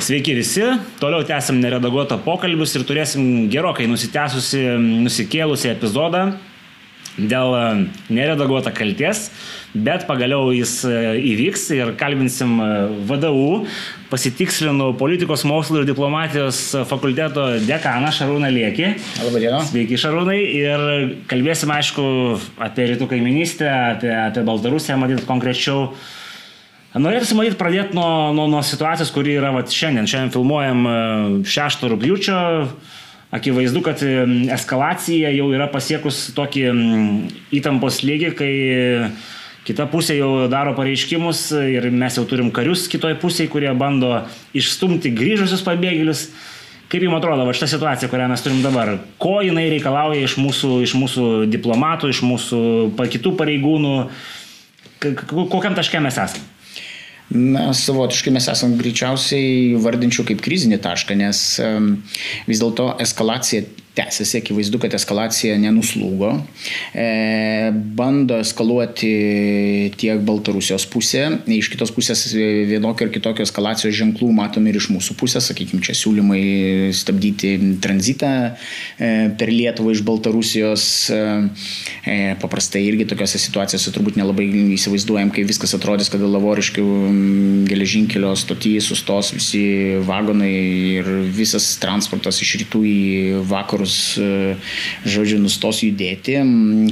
Sveiki visi, toliau tęsim neredaguotą pokalbius ir turėsim gerokai nusitęsusi, nusikėlusi epizodą dėl e, neredaguota kalties, bet pagaliau jis e, įvyks ir kalbinsim e, VDU, pasitikslinu politikos mokslo ir diplomatijos fakulteto dekaną Šarūną Liekį. Labadiena. Sveiki Šarūnai ir kalbėsim aišku apie rytų kaiminystę, apie, apie Baltarusiją, matyt, konkrečiau. Norėtųsi matyti pradėti nuo, nuo, nuo situacijos, kuri yra vat, šiandien. Šiandien filmuojam 6 rūpjūčio. Akivaizdu, kad eskalacija jau yra pasiekus tokį įtampos lygį, kai kita pusė jau daro pareiškimus ir mes jau turim karius kitoje pusėje, kurie bando išstumti grįžusius pabėgėlius. Kaip jums atrodo, va šita situacija, kurią mes turim dabar, ko jinai reikalauja iš mūsų, iš mūsų diplomatų, iš mūsų kitų pareigūnų, kokiam taške mes esame? Na, savotiškai mes esam greičiausiai vardinčiau kaip krizinį tašką, nes vis dėlto eskalacija tęsiasi, akivaizdu, kad eskalacija nenuslūgo. E, bando eskaluoti tiek Baltarusijos pusė, iš kitos pusės vienokio ir kitokio eskalacijos ženklų matome ir iš mūsų pusės, sakykime, čia siūlymai stabdyti tranzitą e, per Lietuvą iš Baltarusijos. E, paprastai irgi tokiose situacijose turbūt nelabai įsivaizduojam, kai viskas atrodys, kad lavoriškių geležinkelio stotyje sustos visi vagonai ir visas transportas iš rytų į vakarus, e, žodžiu, nustos judėti,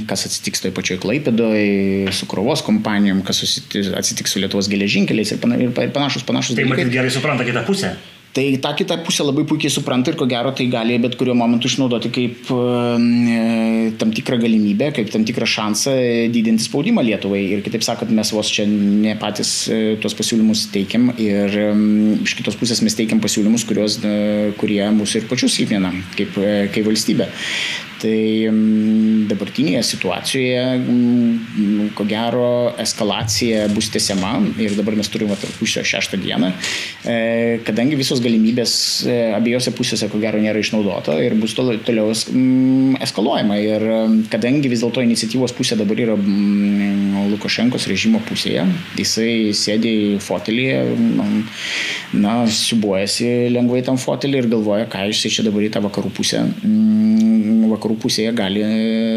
kas atsitiks toj pačioj Klaipėdoje, su krovos kompanijom, kas atsitiks su Lietuvos geležinkeliais ir panašus panašus dalykai. Tai matyt gerai supranta kitą pusę. Tai tą kitą pusę labai puikiai supranta ir ko gero tai gali bet kuriuo momentu išnaudoti kaip e, tam tikrą galimybę, kaip tam tikrą šansą didinti spaudimą Lietuvai. Ir kitaip sakant, mes vos čia ne patys e, tuos pasiūlymus teikiam ir e, iš kitos pusės mes teikiam pasiūlymus, kurios, e, kurie mūsų ir pačius silpnina kaip, e, kaip valstybė. Tai mm, dabartinėje situacijoje, mm, ko gero, eskalacija bus tęsiama ir dabar mes turime rūpščio šeštą dieną, e, kadangi visos galimybės e, abiejose pusėse, ko gero, nėra išnaudota ir bus toliau mm, eskaluojama. Ir kadangi vis dėlto iniciatyvos pusė dabar yra Lukašenkos režimo pusėje, jisai sėdi fotelėje, na, siubuojasi lengvai tam fotelį ir galvoja, ką jisai čia dabar į tą vakarų pusę vakarų pusėje gali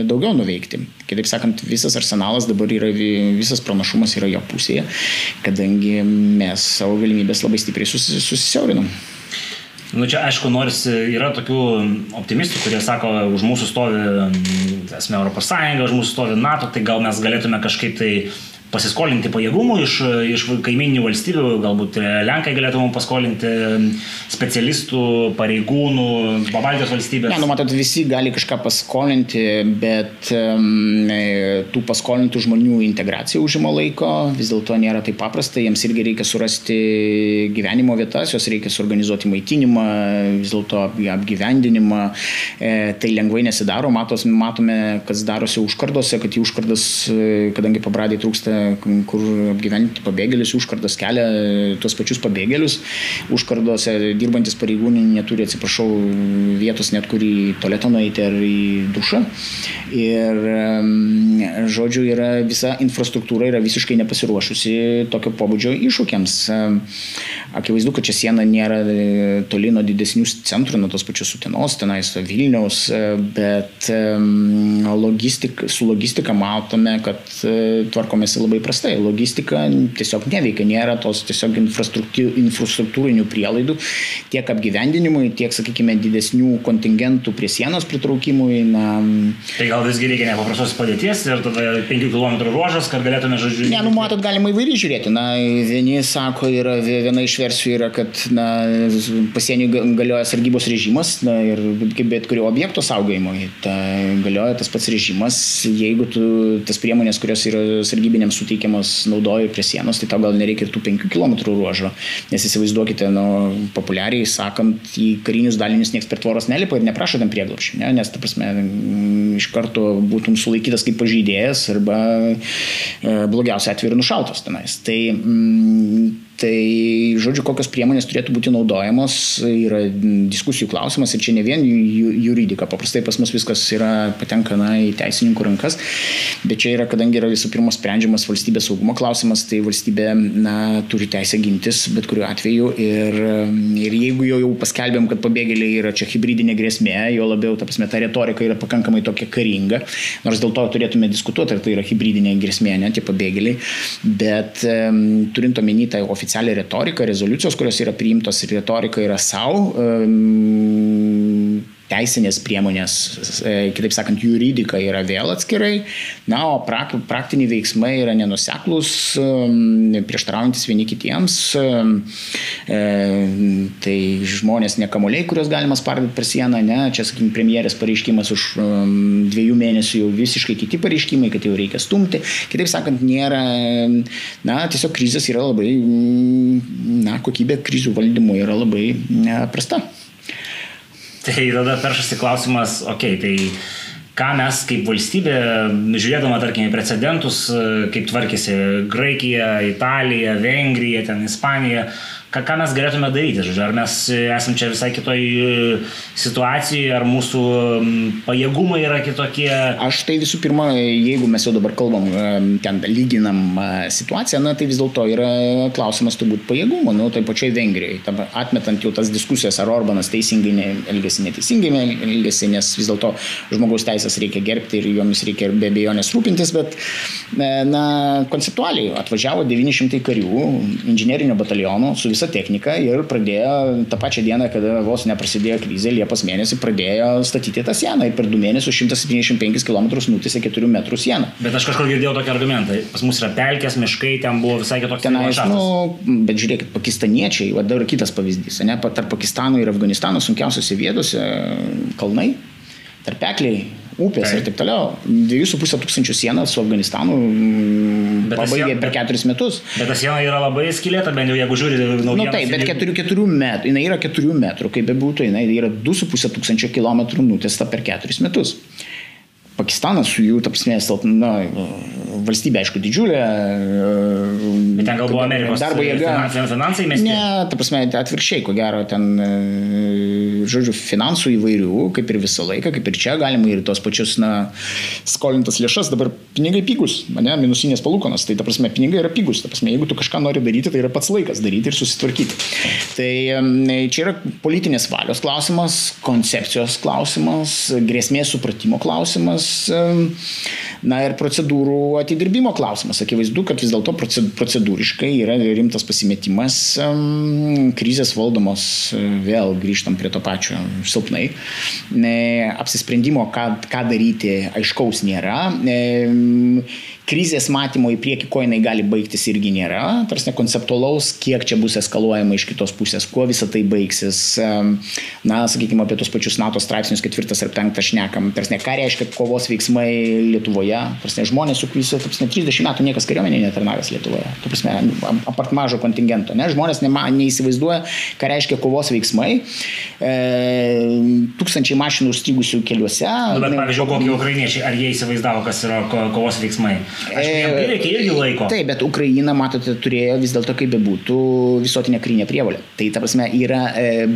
daugiau nuveikti. Kitaip sakant, visas arsenalas dabar yra, visas pranašumas yra jo pusėje, kadangi mes savo galimybės labai stipriai susisiaurinam. Nu čia aišku, nors yra tokių optimistų, kurie sako, už mūsų stovi, esame Europos Sąjunga, už mūsų stovi NATO, tai gal mes galėtume kažkaip tai pasiskolinti pajėgumų iš, iš kaiminių valstybių, galbūt Lenkai galėtų mums paskolinti specialistų, pareigūnų, Babaltijos valstybės. Ne, nu matot, visi gali kažką paskolinti, bet um, tų paskolintų žmonių integracija užima laiko, vis dėlto nėra taip paprasta, jiems irgi reikia surasti gyvenimo vietas, jos reikia suorganizuoti maitinimą, vis dėlto apgyvendinimą, e, tai lengvai nesidaro, Matos, matome, kas darosi užkardose, kad į užkardas, kadangi pabradai trūksta kur apgyventi pabėgėlius, užkardas kelia tuos pačius pabėgėlius, užkardose dirbantis pareigūnai neturi, atsiprašau, vietos net kur į tualetą nueiti ar į dušą. Ir, žodžiu, yra visa infrastruktūra yra visiškai nepasiruošusi tokio pobūdžio iššūkiams. Akivaizdu, kad čia siena nėra e, toli nuo didesnių centrų, nuo tos pačios Utenos, tenais Vilniaus, e, bet logistik, su logistika matome, kad e, tvarkomėsi labai labai prastai. Logistika tiesiog neveikia, nėra tos tiesiog infrastruktūrinių prielaidų tiek apgyvendinimui, tiek, sakykime, didesnių kontingentų prie sienos pritraukimui. Na, tai gal visgi reikia nepaprastos padėties ir tada 5 km ruožas, kad galėtume žodžiu. Ne, nu matot, galima įvairiai žiūrėti. Na, vieni sako, yra, viena iš versijų yra, kad na, pasienį galioja sargybos režimas na, ir kaip bet kurio objekto saugojimui. Ta, galioja tas pats režimas, jeigu tu tas priemonės, kurios yra sargybinėms suteikiamas naudoji prie sienos, tai tau gal nereikia ir tų 5 km ruožo. Nes įsivaizduokite, nu, populiariai sakant, į karinius dalinius niekas per tvoros nelipa ir neprašo tam prieglapščių, ne? nes, ta prasme, iš karto būtum sulaikytas kaip pažeidėjas arba e, blogiausia atveju nušautas tenais. Tai mm, Tai, žodžiu, kokios priemonės turėtų būti naudojamos, yra diskusijų klausimas ir čia ne vien juridika. Paprastai pas mus viskas yra patenka na, į teisininkų rankas, bet čia yra, kadangi yra visų pirma sprendžiamas valstybės saugumo klausimas, tai valstybė na, turi teisę gintis bet kuriuo atveju. Ir, ir jeigu jau, jau paskelbėm, kad pabėgėliai yra čia hybridinė grėsmė, jo labiau, ta prasme, ta retorika yra pakankamai tokia karinga, nors dėl to turėtume diskutuoti, ar tai yra hybridinė grėsmė, ne tie pabėgėliai, bet um, turint omeny tą oficialią oficialią retoriką, rezoliucijos, kurios yra priimtos ir retorika yra savo, teisinės priemonės, e, kitaip sakant, juridika yra vėl atskirai, na, o prak, praktiniai veiksmai yra nenuseklus, prieštaraujantis vieni kitiems. E, tai žmonės ne kamuoliai, kuriuos galima spardyti per sieną, ne, čia, sakykime, premjerės pareiškimas už dviejų mėnesių jau visiškai kiti pareiškimai, kad jau reikia stumti. Kitaip sakant, nėra, na, tiesiog krizės yra labai, na, kokybė krizių valdymo yra labai prasta. Tai tada peršasi klausimas, okei, okay, tai ką mes kaip valstybė, žiūrėdama, tarkim, į precedentus, kaip tvarkėsi Graikija, Italija, Vengrija, ten Ispanija, ką, ką mes galėtume daryti, žodžiu, ar mes esame čia visai kitoj e, situacijoje, ar mūsų pajėgumai yra kitokie. Aš tai visų pirma, jeigu mes jau dabar kalbam, e, ten lyginam e, situaciją, na tai vis dėlto yra klausimas turbūt pajėgumo, nu tai pačioj Vengrijai, atmetant jau tas diskusijas, ar Orbanas teisingai elgesi, neteisingai elgesi, nes vis dėlto žmogaus teisės reikia gerbti ir jomis reikia be abejonės rūpintis, bet na, konceptualiai atvažiavo 900 karių inžinerinio bataliono su visą visą techniką ir pradėjo tą pačią dieną, kada vos neprasidėjo krizė, Liepos mėnesį pradėjo statyti tą sieną ir per du mėnesius 175 km nutėsi 4 metrų sieną. Bet aš kažkur girdėjau tokį argumentą. Pas mus yra pelkės, miškai, ten buvo visai kitoks. Tenais, nu, bet žiūrėkit, pakistaniečiai, va dabar kitas pavyzdys, ne, tarp Pakistano ir Afganistano sunkiausiose vietose kalnai, tarpekliai, upės tai. ir taip toliau. 2,5 tūkstančių sieną su Afganistanu mm, bet pabaigė siena, per keturis metus. Bet ta siena yra labai skilėta, bent jau jeigu žiūri naujienas. Na nu, taip, bet 4, 4 metrų, jinai yra 4 metrų, kaip bebūtų, jinai yra 2,5 tūkstančio kilometrų nutesta per keturis metus. Pakistanas su jų, tapsmė, na, valstybė, aišku, didžiulė. Bet ten gal buvo Amerikos darbo jėga. Finansai mes. Ne, ta prasme, atvirkščiai, ko gero, ten, žodžiu, finansų įvairių, kaip ir visą laiką, kaip ir čia galima ir tos pačius, na, skolintas lėšas, dabar pinigai pigus, ne, minusinės palūkonas, tai ta prasme, pinigai yra pigus, ta prasme, jeigu tu kažką nori daryti, tai yra pats laikas daryti ir susitvarkyti. Tai čia yra politinės valios klausimas, koncepcijos klausimas, grėsmės supratimo klausimas klausimas, na ir procedūrų atidirbimo klausimas. Akivaizdu, kad vis dėlto procedūriškai yra rimtas pasimetimas, krizės valdomos, vėl grįžtam prie to pačio silpnai, apsisprendimo, ką, ką daryti, aiškaus nėra krizės matymo į priekį, ko jinai gali baigtis irgi nėra, tarsi konceptualaus, kiek čia bus eskaluojama iš kitos pusės, kuo visa tai baigsis. Na, sakykime, apie tos pačius NATO straipsnius ketvirtas ir penktas šnekam, tarsi ką reiškia kovos veiksmai Lietuvoje, tarsi žmonės, su kuriais, tarsi 30 metų niekas kariuomenėje netarnavęs Lietuvoje, tarsi apart mažo kontingento, ne, žmonės nema, neįsivaizduoja, ką reiškia kovos veiksmai, e, tūkstančiai mašinų užstrigusių keliuose. Nu, bet, pavyzdžiui, kokie ukrainiečiai, ar jie įsivaizdavo, kas yra kovos veiksmai? Aišku, tai reikia irgi laiko. Taip, bet Ukraina, matote, turėjo vis dėlto, kaip bebūtų, visuotinę karinę prievalę. Tai, ta prasme, yra e,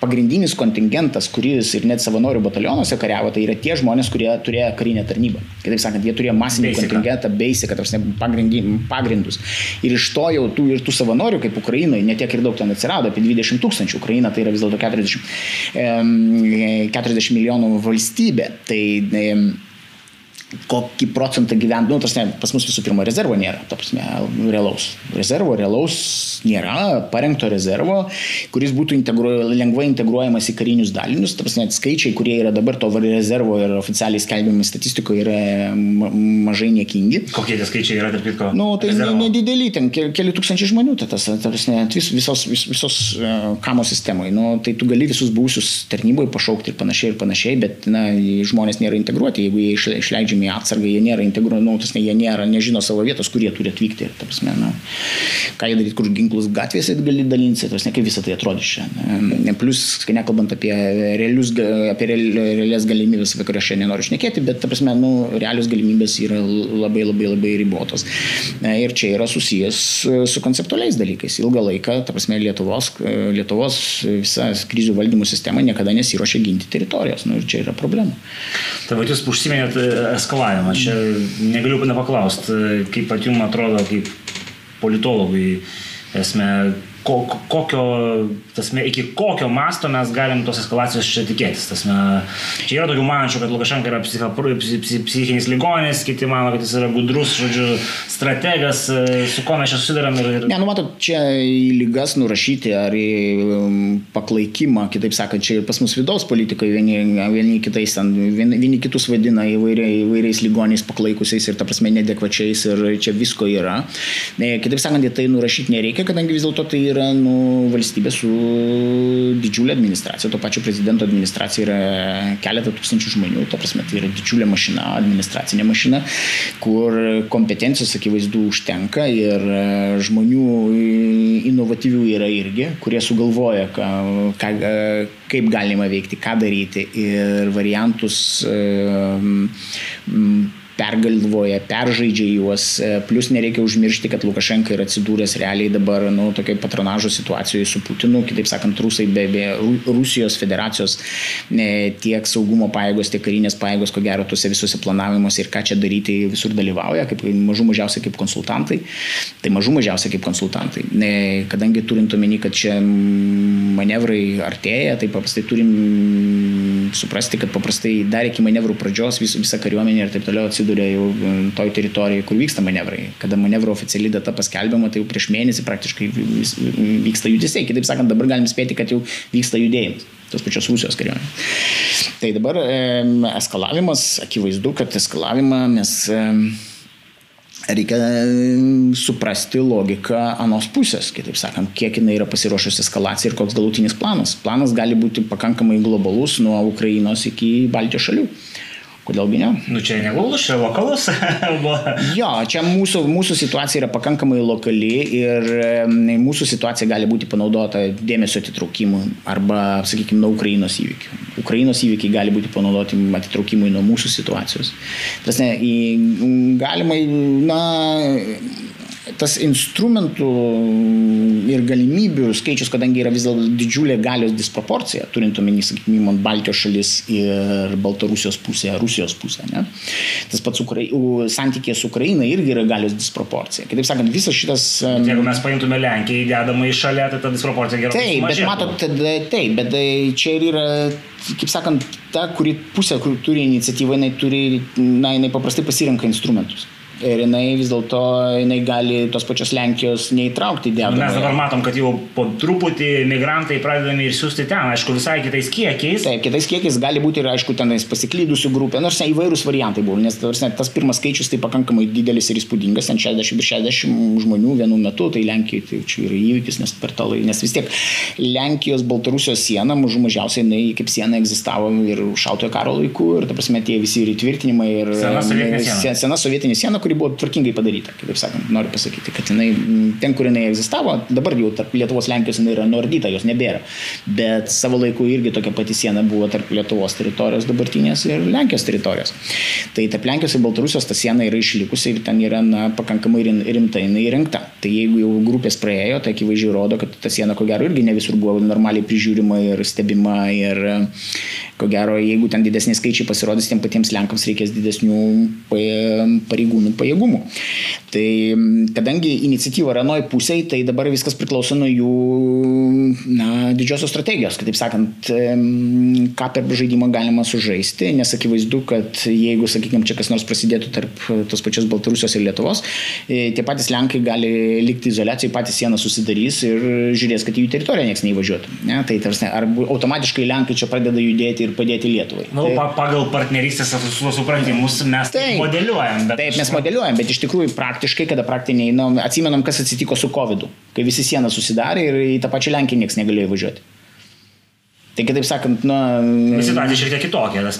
pagrindinis kontingentas, kuris ir net savanorių batalionuose kariavo, tai yra tie žmonės, kurie turėjo karinę tarnybą. Kitaip sakant, jie turėjo masinį basic. kontingentą, basic, pagrindus. Ir iš to jau tų, ir tų savanorių, kaip Ukrainoje, netiek ir daug ten atsirado, apie 20 tūkstančių. Ukraina tai yra vis dėlto 40, 40 milijonų valstybė. Tai, kokį procentą gyvent, nu, tas ne, pas mus visų pirma rezervo nėra, ta prasme, realaus. Rezervo, realaus nėra, parengto rezervo, kuris būtų integru, lengvai integruojamas į karinius dalinius, ta prasme, skaičiai, kurie yra dabar to rezervo ir oficialiai skelbiami statistikoje yra mažai niekingi. Kokie tie skaičiai yra, tarp kitko? Nu, tai nedideli, ten keli tūkstančiai žmonių, tai tas, ta prasme, vis, visos, vis, visos uh, kamo sistemoje, nu, tai tu gali visus buvusius tarnyboje pašaukti ir panašiai ir panašiai, bet, na, žmonės nėra integruoti, jeigu jie išleidžiami pasiemi atsargą, jie nėra integruoti, nu, jie nėra, nežino savo vietos, kur jie turi atvykti. Ta prasme, nu, ką jie daryti, kur ginklus gatvėse gali dalinti, tas ne kaip visą tai atrodys čia. Plus, kai nekalbant apie, realius, apie realias galimybės, apie kurias šiandien noriu šnekėti, bet, ta prasme, nu, realius galimybės yra labai labai labai ribotos. Ir čia yra susijęs su konceptualiais dalykais. Ilgą laiką, ta prasme, Lietuvos, Lietuvos visa krizių valdymo sistema niekada nesiuošia ginti teritorijos. Nu, ir čia yra problema. Tai va, jūs užsiminėt eskalavimą. Čia negaliu nepaklausti, kaip pat jums atrodo, kaip politologui, esmė, ko, kokio, tasme, iki kokio masto mes galim tos eskalacijos čia tikėtis. Tasme, čia yra tokių mančių, kad Lukašenka yra psicha, psichinis ligonis, kiti mano, kad jis yra gudrus, žodžiu, strategas, su kuo mes čia susidarėm. Ir, ir... Ne, nu matot, čia į lygas nurašyti ar į um, paklaikimą, kitaip sakant, čia ir pas mus vidaus politikai vieni, vieni kitais, vieni, vieni kitus vadina įvairiai, įvairiais ligoniais paklaikusiais ir ta prasme nedekvačiais ir čia visko yra. Ne, kitaip sakant, tai nurašyti nereikia, kadangi vis dėlto tai yra nu, valstybė su didžiulė administracija, to pačio prezidento administracija yra keletą tūkstančių žmonių, to prasme tai yra didžiulė mašina, administracinė mašina, kur kompetencijos akivaizdu užtenka ir e, žmonių inovatyvių yra irgi, kurie sugalvoja, ką, ką, kaip galima veikti, ką daryti ir variantus pergalvoja, peržaidžia juos, e, plus nereikia užmiršti, kad Lukašenka yra atsidūręs realiai dabar, nu, tokiai patronažo situacijoje su Putinu, kitaip sakant, rusai be, be Rusijos federacijos ne, tiek saugumo pajėgos, tiek karinės pajėgos, ko gero, tuose visuose planavimuose ir ką čia daryti visur dalyvauja, kaip mažų mažiausiai kaip konsultantai, tai mažų mažiausiai kaip konsultantai. Ne, kadangi turint omeny, kad čia manevrai artėja, tai paprastai turim suprasti, kad paprastai dar iki manevrų pradžios vis, visa kariuomenė ir taip toliau atsiduria jau e, toj teritorijoje, kur vyksta manevrai. Kada manevro oficiali data paskelbiama, tai jau prieš mėnesį praktiškai vyksta judesiai. Kitaip sakant, dabar galim spėti, kad jau vyksta judėjimas tos pačios Rusijos kariuomenės. Tai dabar e, eskalavimas, akivaizdu, kad eskalavimą mes e, reikia suprasti logiką anos pusės, kitaip sakant, kiek jinai yra pasiruošusi eskalacijai ir koks galutinis planas. Planas gali būti pakankamai globalus nuo Ukrainos iki Baltijos šalių. Kodėlgi ne? Nu čia negulus, čia lokalus. jo, čia mūsų, mūsų situacija yra pakankamai lokali ir mūsų situacija gali būti panaudota dėmesio atitraukimui arba, sakykime, nuo Ukrainos įvykių. Ukrainos įvykiai gali būti panaudoti atitraukimui nuo mūsų situacijos. Tas ne, galima, na, tas instrumentų ir galimybių skaičius, kadangi yra vis dėlto didžiulė galios disproporcija, turint omeny, sakykime, Baltijos šalis ir Baltarusijos pusę, Rusijos pusę. Ne? Tas pats Ukrai... santykė su Ukraina irgi yra galios disproporcija. Kitaip sakant, visas šitas... Jeigu mes paimtume Lenkiją įdedamą į šalia, tai ta disproporcija gerai. Taip, bet matot, taip, bet tai čia ir yra kaip sakant, ta, kuri pusė, kur turi iniciatyvą, jinai turi, na, jinai paprastai pasirenka instrumentus ir jinai vis dėlto jinai gali tos pačios Lenkijos neįtraukti į dialogą. Mes dabar matom, kad jau po truputį migrantai pradedami ir siūsti ten, aišku, visai kitais kiekiais. Taip, kitais kiekiais gali būti ir, aišku, tenais pasiklydusių grupė, nors ne įvairūs variantai buvo, nes tas, tas pirmas skaičius tai pakankamai didelis ir įspūdingas, ten 60-60 žmonių vienu metu, tai Lenkijai tai čia yra įvykis, nes per tą laiką, nes vis tiek Lenkijos-Baltarusijos siena, mažų mažiausiai jinai kaip siena egzistavo ir šaltojo karo laikų, ir ta prasme tie visi ir įtvirtinimai, ir sena sovietinė siena, sena sovietinė siena kuri buvo tvarkingai padaryta, kitaip sakant, noriu pasakyti, kad jinai, ten, kur jinai egzistavo, dabar jau tarp Lietuvos Lenkijos jinai yra nuardyta, jos nebėra. Bet savo laiku irgi tokia pati siena buvo tarp Lietuvos teritorijos dabartinės ir Lenkijos teritorijos. Tai tarp Lenkijos ir Baltarusijos ta siena yra išlikusi ir ten yra na, pakankamai rimtai įrengta. Tai jeigu jau grupės praėjo, tai akivaizdžiai rodo, kad ta siena ko gero irgi ne visur buvo normaliai prižiūrima ir stebima ir ko gero, jeigu ten didesni skaičiai pasirodys, tiem patiems Lenkams reikės didesnių pareigūnų pajėgumų. Tai kadangi iniciatyva yra nuoj pusėje, tai dabar viskas priklauso nuo jų na, didžiosios strategijos. Kitaip sakant, ką per žaidimą galima sužaisti, nes akivaizdu, kad jeigu, sakykime, čia kas nors prasidėtų tarp tos pačios Baltarusijos ir Lietuvos, e, tie patys Lenkai gali likti izolacijoje, patys sieną susidarys ir žiūrės, kad į jų teritoriją niekas neįvažiuotų. Ne? Tai tarsi, ar automatiškai Lenkai čia pradeda judėti ir padėti Lietuvai. Na, nu, tai, pagal partnerystės suprantimus mes taip, modeliuojam. Taip, mes modeliuojam, bet iš tikrųjų praktiškai, kada praktiniai, na, atsimenam, kas atsitiko su COVID, kai visi sieną susidarė ir į tą pačią Lenkiją niekas negalėjo važiuoti. Tai kitaip sakant, na... Situacija šiek tiek kitokia, tas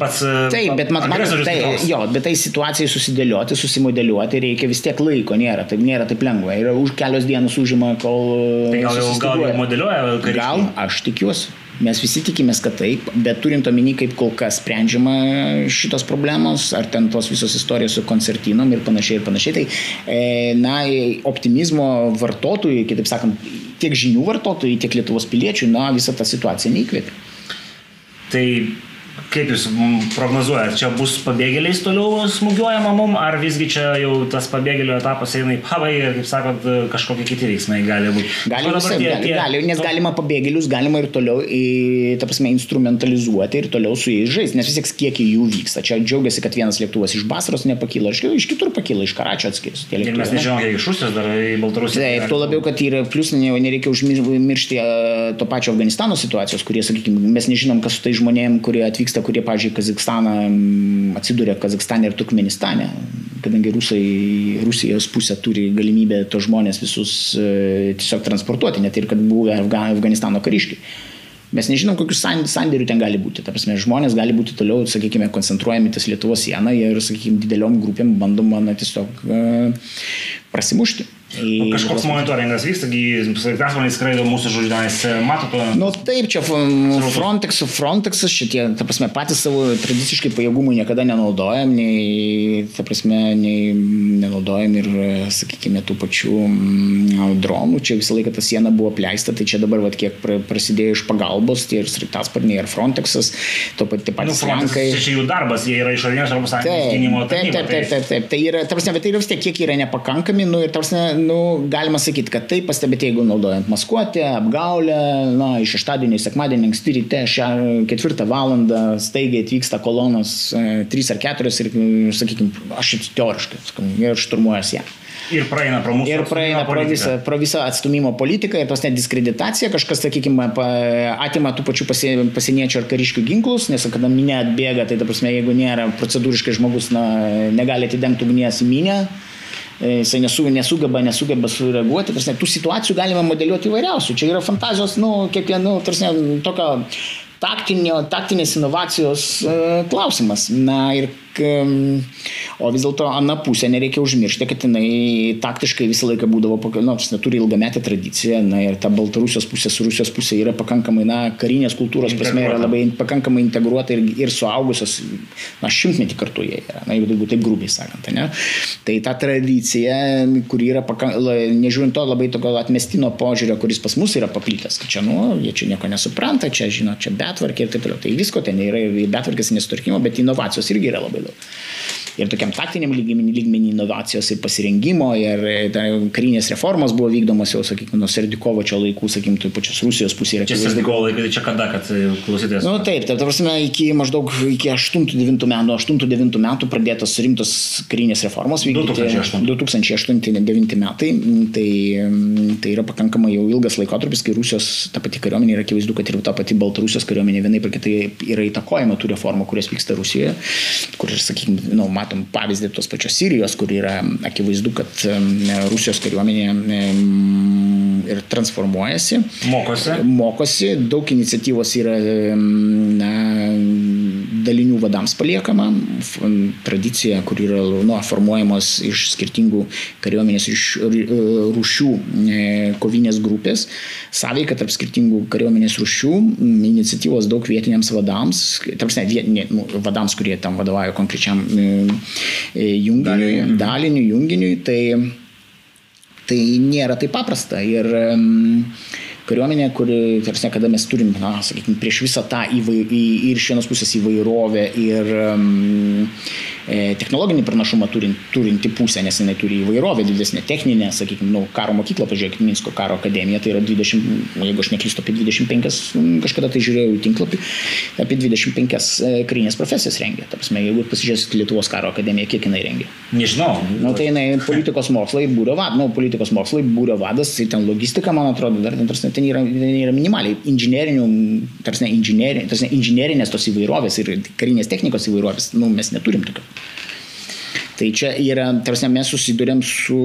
pats... Taip, bet mat, mat, tai, jo, bet tai situacijai susidėlioti, susimodeliuoti reikia vis tiek laiko, nėra, tai nėra taip lengva. Ir už kelios dienos užima, kol... Tai gal jau, gal modeliuoja kariškiai? Gal, aš tikiuosi. Mes visi tikimės, kad taip, bet turint omeny, kaip kol kas sprendžiama šitos problemos, ar ten tos visos istorijos su koncertinom ir panašiai ir panašiai, tai, e, na, optimizmo vartotojui, kitaip sakant, tiek žinių vartotojai, tiek Lietuvos piliečių, na, visą tą situaciją neįkvėpia. Tai Kaip Jūs prognozuojate, čia bus pabėgėliais toliau smūgiuojama mum, ar visgi čia jau tas pabėgėlio etapas eina į pabaigą ir, kaip sakot, kažkokie kiti veiksmai gali būti? Gali, visai, tie, gali, tie, gali, nes galima pabėgėlius, galima ir toliau, į, ta prasme, instrumentalizuoti ir toliau su jais žaisti, nes vis tiek kiek jų vyksta. Čia džiaugiasi, kad vienas lėktuvas iš Basros nepakyla, iš, iš kitur pakyla, iš Karačio atskirs. Ir mes nežinome, kiek iš Rusijos dar į Baltarusiją. Taip, tuo labiau, kad yra plus, nereikia užmiršti to pačio Afganistano situacijos, kurie, sakykime, mes nežinom, kas su tai žmonėm, kurie atvyksta, kurie, pažiūrėjau, Kazakstaną atsidūrė Kazakstane ir Turkmenistane, kadangi Rusai, Rusijos pusė turi galimybę tos žmonės visus e, tiesiog transportuoti, net ir kad buvę Afganistano kariškiai. Mes nežinom, kokius sandėrių ten gali būti. Ta prasme, žmonės gali būti toliau, sakykime, koncentruojami ties Lietuvos sieną ir, sakykime, dideliom grupėm bandoma na, tiesiog uh, prasimušti. Nu, kažkoks monitoringas vyksta, sraigtasparniai skraido mūsų žodžiais, matote? Nu taip, čia Frontex, Frontexas šitie, ta prasme, patys savo tradiciškai pajėgumų niekada nenaudojam, nei, ta prasme, nei nenaudojam ir, sakykime, tų pačių mm, dronų. Čia visą laiką ta siena buvo pleista, tai čia dabar, vad, kiek prasidėjo iš pagalbos, tie ir sraigtasparniai, ir Frontexas, to pat, tie patys nu, Lenkai. Čia jų darbas, jie yra išorinės Europos Sąjungos gynimo tarnyba. Taip, taip, taip, taip, taip. Tai yra, ta prasme, bet tai yra vis tiek, kiek yra nepakankami, nu ir, ta prasme, nu, galima sakyti, kad tai pastebėti, jeigu naudojant maskuotę, apgaulę, na, iš šeštadienio į sekmadienį anksti ryte, šią ketvirtą valandą staigiai atvyksta kolonos e, trys ar keturios ir, sakykime, aš teoriškai, ir šturmuojas ją. Ir praeina pro mūsų. Ir praeina pro visą, pro visą atstumimo politiką ir tos net diskreditacija, kažkas, sakykime, atima tų pačių pasieniečių ar kariškių ginklus, nes kada minė atbėga, tai, ta prasme, jeigu nėra procedūriškai žmogus, na, negali atidengti ugnies į minę, E, jisai nesugeba, nesugeba sureaguoti. Tarsi, tų situacijų galima modeliuoti įvairiausių. Čia yra fantazijos, nu, kiekvieno, tarsi, tokio taktinio, taktinės inovacijos e, klausimas. Na ir O vis dėlto Ana pusė nereikia užmiršti, kad jinai taktiškai visą laiką būdavo, na, nu, turi ilgametę tradiciją, na ir ta Baltarusijos pusė su Rusijos pusė yra pakankamai, na, karinės kultūros prasme yra labai pakankamai integruota ir, ir suaugusios, na, šimtmetį kartu jie yra, na, jeigu taip grubiai sakant, ne. Tai ta tradicija, kuri yra, pakankamai, nežiūrint to labai tokio atmestino požiūrio, kuris pas mus yra paplitęs, kad čia, nu, jie čia nieko nesupranta, čia, žinot, čia betvarkė ir taip toliau. Tai visko ten yra, betvarkės nesutvarkymo, bet inovacijos irgi yra labai daug ir tokiam taktiniam lygmenį, lygmenį inovacijos ir pasirengimo ir e, karinės reformos buvo vykdomos jau, sakykime, nuo Serdikovo čia laikų, sakykime, tai pačios Rusijos pusėje. Čia Serdikovo laikai, tai čia kada, kad e, klausytės? Na nu, taip, tai prasme, iki maždaug iki 8-9 metų, 8-9 metų pradėtos rimtos karinės reformos vykdyti. 2008-2009 metai, tai, tai yra pakankamai jau ilgas laikotarpis, kai Rusijos ta pati kariuomenė yra akivaizdu, kad ir ta pati Baltarusijos kariuomenė vienai per kitai yra įtakojama tų reformų, kurias vyksta Rusijoje, kur, sakykime, nu, matom pavyzdį tos pačios Sirijos, kur yra akivaizdu, kad Rusijos kariuomenė ir transformuojasi. Mokosi. Mokosi, daug iniciatyvos yra na, dalinių vadams paliekama, tradicija, kur yra nu, formuojamos iš skirtingų kariuomenės iš rūšių e, kovinės grupės, sąveika tarp skirtingų kariuomenės rūšių, iniciatyvos daug vietiniams vadams, tarpsne, vietinė, nu, vadams, kurie tam vadovauja konkrečiam e, junginiui, daliniui, junginiui, tai, tai nėra taip paprasta. Ir, um, kariuomenė, kuri, tarsi, kada mes turim, na, sakykime, prieš visą tą įvai, ir iš vienos pusės įvairovę ir um, E, technologinį pranašumą turint, turinti pusė, nes jinai turi įvairovę didesnė, techninė, sakykime, nu, karo mokykla, pažiūrėkite, Minsko karo akademija, tai yra 20, jeigu aš neklystu, apie 25, kažkada tai žiūrėjau į tinklapį, apie 25 e, karinės profesijas rengia. Tarpsime, jeigu pasižiūrėsit Lietuvos karo akademiją, kiek jinai rengia? Nežinau. Nu, tai jinai politikos mokslai, būrio vadas, nu, politikos mokslai, būrio vadas, tai ten logistika, man atrodo, dar ten, tarsi, ten, yra, ten yra minimaliai inžinierinių, tarsi, inžinierinės, tarsi, inžinierinės tos įvairovės ir karinės technikos įvairovės, nu, mes neturim tokio. Tai čia yra, tarsi mes susidurėm su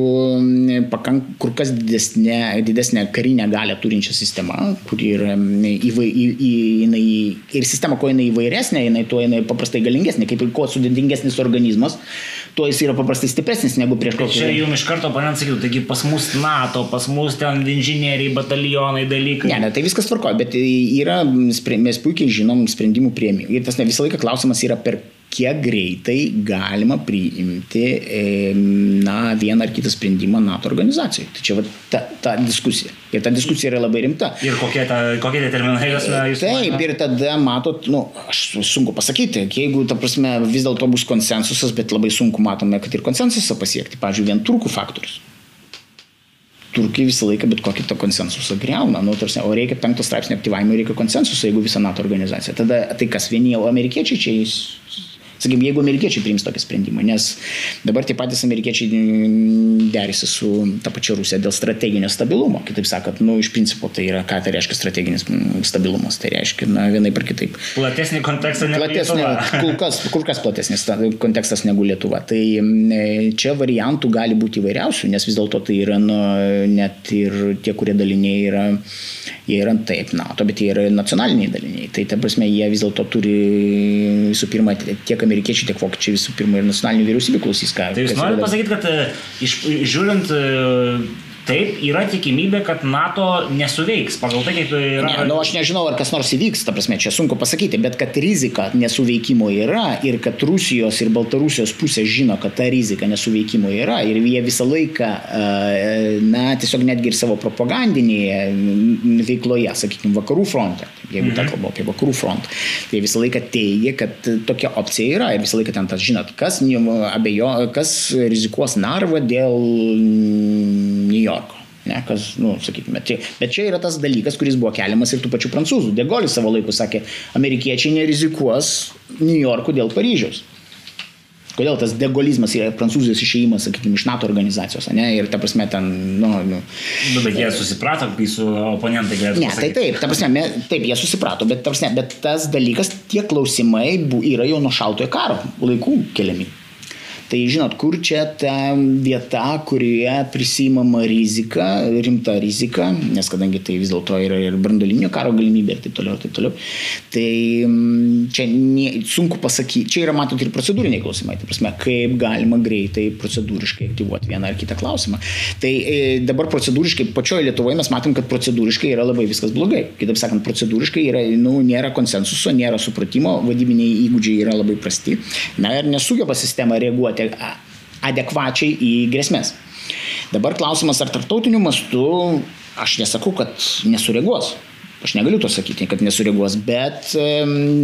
pakank, kur kas didesnė, didesnė karinė galę turinčia sistema, kuri yra įvai, į, į, jinai, ir sistema, kuo jinai įvairesnė, jinai tuo jinai paprastai galingesnė, kaip ir kuo sudėtingesnis organizmas, tuo jis yra paprastai stipresnis negu prieš kokį. Čia jums iš karto oponentas sakytų, taigi pas mus NATO, pas mus ten inžinieriai, batalionai, dalykai. Ne, ne, tai viskas tvarkoja, bet yra, mes puikiai žinom sprendimų prieimimą. Ir tas ne visą laiką klausimas yra per kiek greitai galima priimti na, vieną ar kitą sprendimą NATO organizacijoje. Tai čia va, ta, ta diskusija. Ir ta diskusija yra labai rimta. Ir kokie, ta, kokie tie terminai jūs jūs Taip, ir tada matot, nu, aš sunku pasakyti, jeigu, ta prasme, vis dėlto bus konsensusas, bet labai sunku matome, kad ir konsensusą pasiekti. Pavyzdžiui, vien turkų faktorius turkai visą laiką bet kokį tą konsensusą greuna. Nu, tarsi, o reikia penkto straipsnio aktyvavimo, reikia konsensuso, jeigu visa NATO organizacija. Tada tai kas vieni jau amerikiečiai čia Sakykime, jeigu amerikiečiai priims tokį sprendimą, nes dabar tie patys amerikiečiai mm, derisi su ta pačia Rusija dėl strateginio stabilumo. Kitaip sakant, nu, iš principo tai yra, ką tai reiškia strateginis mm, stabilumas. Tai reiškia, na, vienai per kitaip. Platesnį kontekstą negu Platesnį, Lietuva. kur, kas, kur kas platesnis kontekstas negu Lietuva. Tai mm, čia variantų gali būti įvairiausių, nes vis dėlto tai yra nu, net ir tie, kurie daliniai yra, jie yra taip NATO, bet jie yra nacionaliniai daliniai. Tai ta prasme, jie vis dėlto turi visų pirma tiek amerikiečiai, tiek vokiečiai visų pirma ir nacionalinių vyriausybių klausys, ką. Tai jūs norite pasakyti, kad e, iš, žiūrint e, Taip, yra tikimybė, kad NATO nesuveiks pagal tai, kaip yra. Ne, nu, aš nežinau, ar kas nors įvyks, ta prasme, čia sunku pasakyti, bet kad rizika nesuveikimo yra ir kad Rusijos ir Baltarusijos pusė žino, kad ta rizika nesuveikimo yra ir jie visą laiką, na, tiesiog netgi ir savo propagandinėje veikloje, sakykime, vakarų fronte, jeigu mhm. ta kalba apie vakarų frontą, tai visą laiką teigia, kad tokia opcija yra ir visą laiką ten tas, žinot, kas, abejo, kas rizikuos narvą dėl York. Ne, kas, nu, sakykime, tai, bet čia yra tas dalykas, kuris buvo keliamas ir tų pačių prancūzų. Degolis savo laiku sakė, amerikiečiai nerizikuos New York'u dėl Paryžiaus. Kodėl tas degolizmas yra prancūzijos išėjimas, sakykime, iš NATO organizacijos, ne? Ir ta prasme ten, nu... nu bet, bet jie susiprato, kai su oponentai galėjo. Ne, tai taip, ta prasme, taip, jie susiprato, bet, ta prasme, bet tas dalykas, tie klausimai yra jau nuo šaltojo karo laikų keliami. Tai žinot, kur čia ta vieta, kurioje prisimama rizika, rimta rizika, nes kadangi tai vis dėlto yra ir brandolinio karo galimybė ir taip toliau, ir taip toliau. Tai mm, čia nie, sunku pasakyti, čia yra matot ir procedūriniai klausimai, tai prasme, kaip galima greitai procedūriškai aktyvuoti vieną ar kitą klausimą. Tai e, dabar procedūriškai, pačioje Lietuvoje mes matom, kad procedūriškai yra labai viskas blogai. Kitaip sakant, procedūriškai yra, nu, nėra konsensuso, nėra supratimo, vadybiniai įgūdžiai yra labai prasti. Na ir nesugeba sistema reaguoti reaguoti adekvačiai į grėsmės. Dabar klausimas, ar tarptautiniu mastu, aš nesakau, kad nesureaguos. Aš negaliu to sakyti, kad nesureaguos, bet,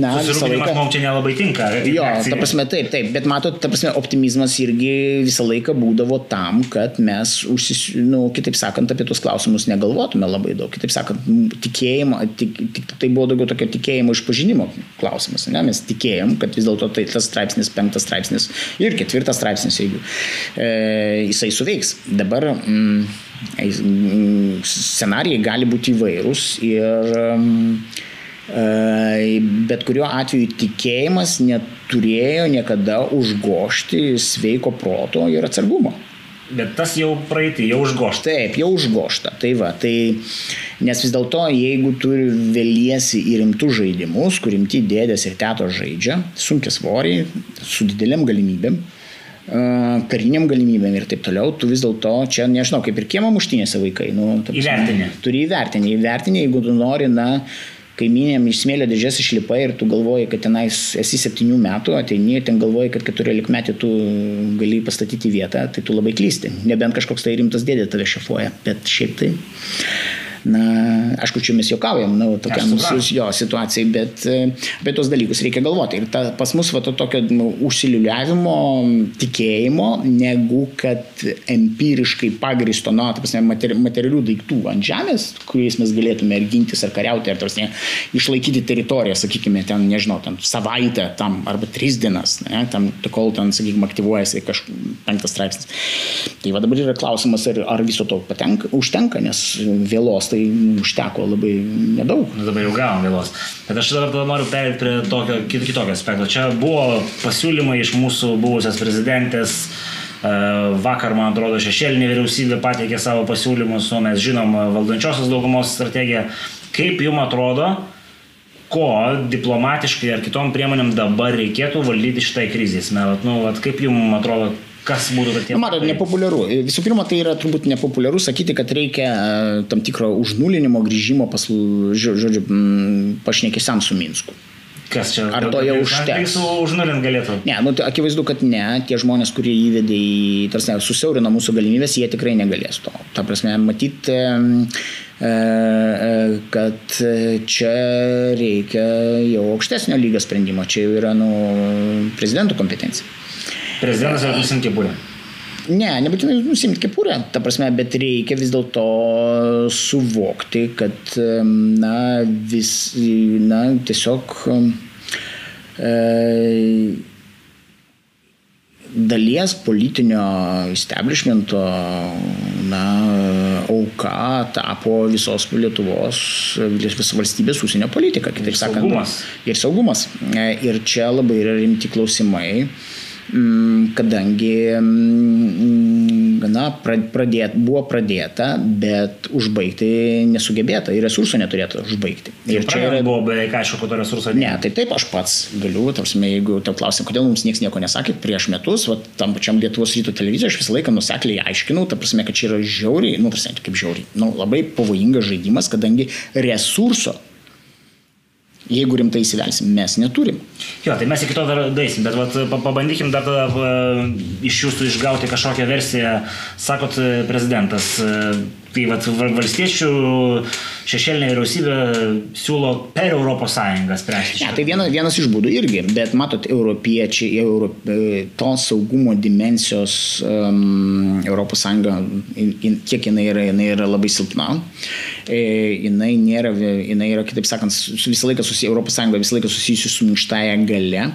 na, visą laiką... Mums čia nelabai tinka. Jo, ta prasme, taip, taip, bet matot, ta prasme, optimizmas irgi visą laiką būdavo tam, kad mes, užsis, nu, kitaip sakant, apie tuos klausimus negalvotume labai daug. Kitaip sakant, tikėjimo, tik, tik, tai buvo daugiau tokio tikėjimo išpažinimo klausimas. Ne? Mes tikėjom, kad vis dėlto tai tas straipsnis, penktas straipsnis ir ketvirtas straipsnis, jeigu e, jisai suveiks. Dabar... Mm, scenarijai gali būti įvairūs ir e, bet kuriuo atveju tikėjimas neturėjo niekada užgošti sveiko proto ir atsargumo. Bet tas jau praeitį, jau užgošta. Taip, jau užgošta. Tai va, tai, nes vis dėlto, jeigu tu vėliesi į rimtus žaidimus, kur rimti dėdės ir teto žaidžia, sunkia svoriai, su dideliam galimybėm, kariniam galimybėm ir taip toliau, tu vis dėlto čia, nežinau, kaip ir kiemo muštinėse vaikai. Nu, įvertinė. Turi įvertinį. Įvertinį, jeigu tu nori, na, kaiminėm iš smėlio dėžės išlipai ir tu galvoji, kad tenais esi septynių metų, ateini, ten galvoji, kad keturiolik metį tu gali pastatyti vietą, tai tu labai klysti. Nebent kažkoks tai rimtas dėdė tave šefuoja, bet šiaip tai na, aišku, čia mes juokaujam, na, tokiam jo situacijai, bet apie tos dalykus reikia galvoti. Ir ta, pas mus va to tokio nu, užsiliuliavimo, tikėjimo, negu kad empiriškai pagristo, na, ta prasme, materi, materialių daiktų ant žemės, kuriais mes galėtume ar gintis, ar kariauti, ar tarsi išlaikyti teritoriją, sakykime, ten, nežinau, ten savaitę tam, arba tris dienas, ne, tam, kol ten, sakykime, aktyvuojasi kažkoks penktas straipsnis. Tai va dabar yra klausimas, ar, ar viso to patenka, užtenka, nes vėlos tai užteko labai nedaug. Nu, dabar jau gavom vėlos. Bet aš dabar noriu perėti prie tokio, kitokio aspekto. Čia buvo pasiūlymai iš mūsų buvusios prezidentės. E, vakar, man atrodo, šešėlinė vyriausybė pateikė savo pasiūlymus, o mes žinom valdančiosios daugumos strategiją. Kaip jums atrodo, ko diplomatiškai ar kitom priemonėm dabar reikėtų valdyti šitai krizės? Nu, vat, kaip jums atrodo, Kas būtų tokie? Nu, matot, nepopuliaru. Visų pirma, tai yra turbūt nepopuliaru sakyti, kad reikia e, tam tikro užnulinimo grįžimo pas, žodžiu, pašnekėsiam su Minsku. Kas čia? Ar to jau užteks? Užnulint galėtų? Ne, nu, tai akivaizdu, kad ne. Tie žmonės, kurie įvedė į, tarsi, susiaurino mūsų galimybės, jie tikrai negalės to. Ta prasme, matyti, e, e, kad čia reikia jau aukštesnio lygio sprendimo. Čia jau yra, nu, prezidentų kompetencija. Prezidentas ar nusimti kepurę? Ne, nebūtinai nusimti kepurę, ta prasme, bet reikia vis dėlto suvokti, kad, na, vis, na, tiesiog e, dalies politinio establishmento na, auka tapo visos Lietuvos, visos valstybės užsienio politika, kitaip sakant. Saugumas. Ir saugumas. E, ir čia labai yra rimti klausimai Mm, kadangi na, pradėt, buvo pradėta, bet užbaigti nesugebėta ir resursų neturėtų užbaigti. Ir čia yra... buvo beveik aišku, kad resurso nėra. Ne, tai taip aš pats galiu, tarsi, jeigu tau klausim, kodėl mums niekas nieko nesakė prieš metus, va, tam pačiam Lietuvos ryto televizijoje aš visą laiką nusekliai aiškinau, ta prasme, kad čia yra žiauriai, nu, tarsi, kaip žiauriai, nu, labai pavojingas žaidimas, kadangi resurso jeigu rimtai įsivelsim, mes neturim. Jo, tai mes iki to dar daisim, bet vat, pabandykim dar tada iš jūsų išgauti kažkokią versiją. Sakot, prezidentas, tai vat, valstiečių šešėlinė vyriausybė siūlo per Europos Sąjungą spręsti. Ne, tai vienas, vienas iš būdų irgi, bet matot, europiečiai, Euro, e, tos saugumo dimensijos um, Europos Sąjunga, kiek jinai yra, jinai yra labai silpna. E, jinai nėra, jinai yra, kitaip sakant, visą laiką susijusi, Europos Sąjunga visą laiką susijusi su minkštąją gale.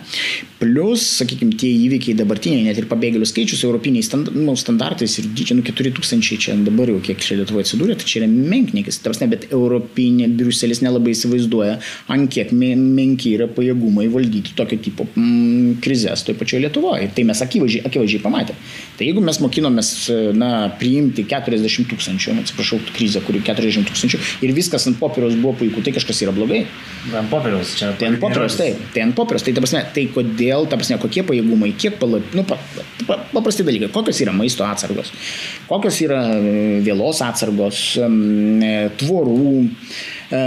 Plus, sakykime, tie įvykiai dabartiniai, net ir pabėgėlių skaičius, europiniais stand, nu, standartais ir dydžiai, nu, 4000 čia dabar jau kiek čia Lietuvoje atsidūrė, tai čia yra menknikis. Tarsi, bet europinė Briuselis nelabai įsivaizduoja, ant kiek menki yra pajėgumai valdyti tokio tipo mm, krizės toje pačioje Lietuvoje. Tai mes akivaizdžiai, akivaizdžiai pamatėme. Tai jeigu mes mokinomės, na, priimti 40 tūkstančių, atsiprašau, krizę, kuri 40 tūkstančių, ir viskas ant popieriaus buvo puiku, tai kažkas yra blogai. Ant popieriaus čia. Tai ant popieriaus, taip, tai ant popieriaus. Tai, ta prasme, tai kodėl, ta prasme, kokie pajėgumai, kiek palap, nu, pa, pa, paprasti dalykai, kokios yra maisto atsargos, kokios yra e, vėlos atsargos, e, tvorų e,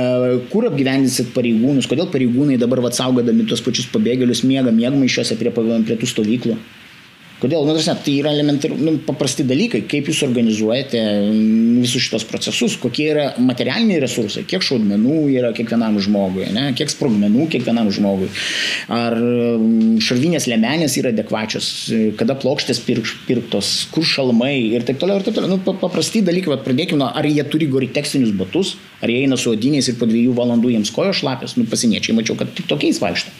kur apgyvendinsit pareigūnus, kodėl pareigūnai dabar atsaugodami tuos pačius pabėgėlius miega miegmaišiuose prie, prie tų stovyklų. Kodėl? Nu, tarsi, tai yra elementari, nu, paprasti dalykai, kaip jūs organizuojate visus šitos procesus, kokie yra materialiniai resursai, kiek šaudmenų yra kiekvienam žmogui, ne? kiek sprogmenų kiekvienam žmogui, ar šarvinės lemenės yra adekvačios, kada plokštės pirk, pirktos, kur šalmai ir taip toliau, ir taip toliau. Nu, paprasti dalykai, vat, pradėkime nuo, ar jie turi goriteksinius batus, ar jie eina su odiniais ir po dviejų valandų jiems kojo šlapės, nu, pasieniečiai, mačiau, kad tik tokiais vaikšto.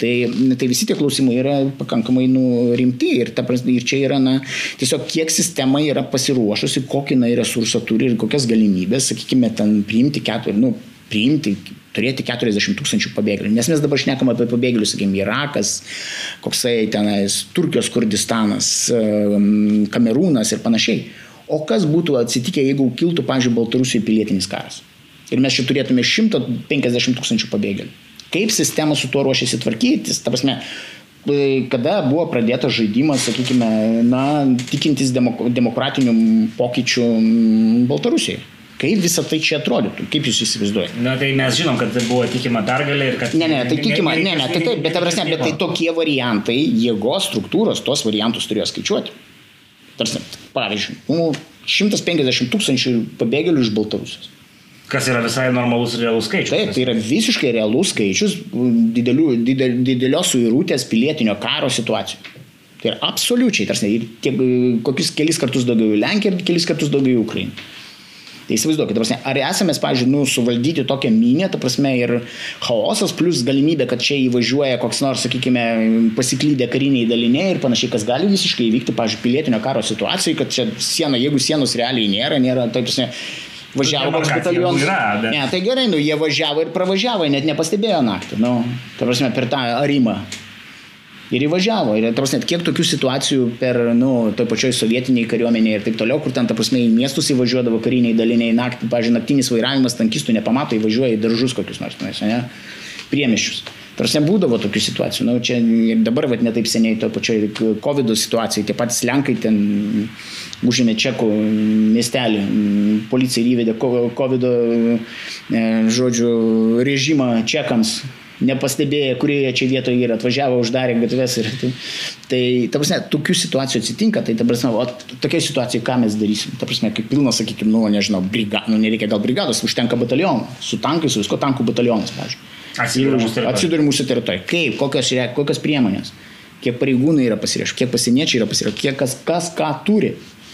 Tai, tai visi tie klausimai yra pakankamai nu, rimti ir ta ta prasme, ir čia yra, na, tiesiog kiek sistema yra pasiruošusi, kokį na, resursą turi ir kokias galimybės, sakykime, ten priimti keturi, nu, priimti, turėti 40 tūkstančių pabėgėlių. Nes mes dabar šnekam apie pabėgėlius, sakykime, Irakas, koksai tenais, Turkijos Kurdistanas, Kamerūnas ir panašiai. O kas būtų atsitikę, jeigu kiltų, pavyzdžiui, Baltarusijoje pilietinis karas? Ir mes čia turėtume 150 tūkstančių pabėgėlių. Kaip sistema su tuo ruošiasi tvarkytis? Ta prasme, kada buvo pradėtas žaidimas, sakykime, na, tikintis demok demokratinių pokyčių Baltarusijoje? Kaip visą tai čia atrodytų? Kaip jūs įsivaizduojate? Na, tai mes žinom, kad buvo tikima pergalė ir kad... Ne, ne, tai tikima, ne, ne, tai taip, bet, prasme, bet tai tokie variantai, jėgos struktūros, tos variantus turėjo skaičiuoti. Tarsi, pavyzdžiui, nu, 150 tūkstančių pabėgėlių iš Baltarusijos. Kas yra visai normalus realus skaičius. Taip, tai yra visiškai realus skaičius didelių, didel, didelios suirūtės pilietinio karo situacijų. Tai yra absoliučiai, tarsi, tiek, kokius kelis kartus daugiau į Lenkiją ir kelis kartus daugiau į Ukrainą. Tai įsivaizduokit, prasme, ar esame, pavyzdžiui, nu, suvaldyti tokią minę, ta prasme, ir chaosas, plus galimybė, kad čia įvažiuoja koks nors, sakykime, pasiklydę kariniai daliniai ir panašiai, kas gali visiškai įvykti, pavyzdžiui, pilietinio karo situacijai, kad čia siena, jeigu sienos realiai nėra, nėra, tai prasme, Važiavo koks batalionas. Bet... Ne, tai gerai, nu jie važiavo ir pravažiavo, net nepastebėjo naktį. Nu, ta prasme, per tą arimą. Ir įvažiavo. Ir, ta prasme, kiek tokių situacijų per, nu, toj pačioj sovietiniai kariuomeniai ir taip toliau, kur ten, ta prasme, į miestus įvažiuodavo kariniai daliniai naktį, pažiūrėjau, naktinis vairavimas tankistų nepamato, įvažiuoja į daržus kokius nors, ne, priemiščius. Tarsi būdavo tokių situacijų. Nu, čia ir dabar, vat, netaip seniai, to pačioj COVID situacijai, tie patys Lenkai ten užėmė čekų miestelį, policija įvedė COVID, e, žodžiu, režimą čekams nepastebėję, kurioje čia vietoje yra, atvažiavo, uždarė gatves. Ir, tai, tai, ta prasme, tokių situacijų atsitinka, tai ta prasme, o tokia situacija, ką mes darysim? Ta prasme, kaip pilnas, sakykime, nu, nežinau, brigados, nu, nereikia gal brigados, užtenka batalionų, su tankais, su visko tankų batalionas, pavyzdžiui. Atsidūrė mūsų teritorijoje. Kaip, kokios, kokios priemonės, kiek pareigūnai yra pasiriešę, kiek pasieniečiai yra pasiriešę, kiek kas, kas ką turi.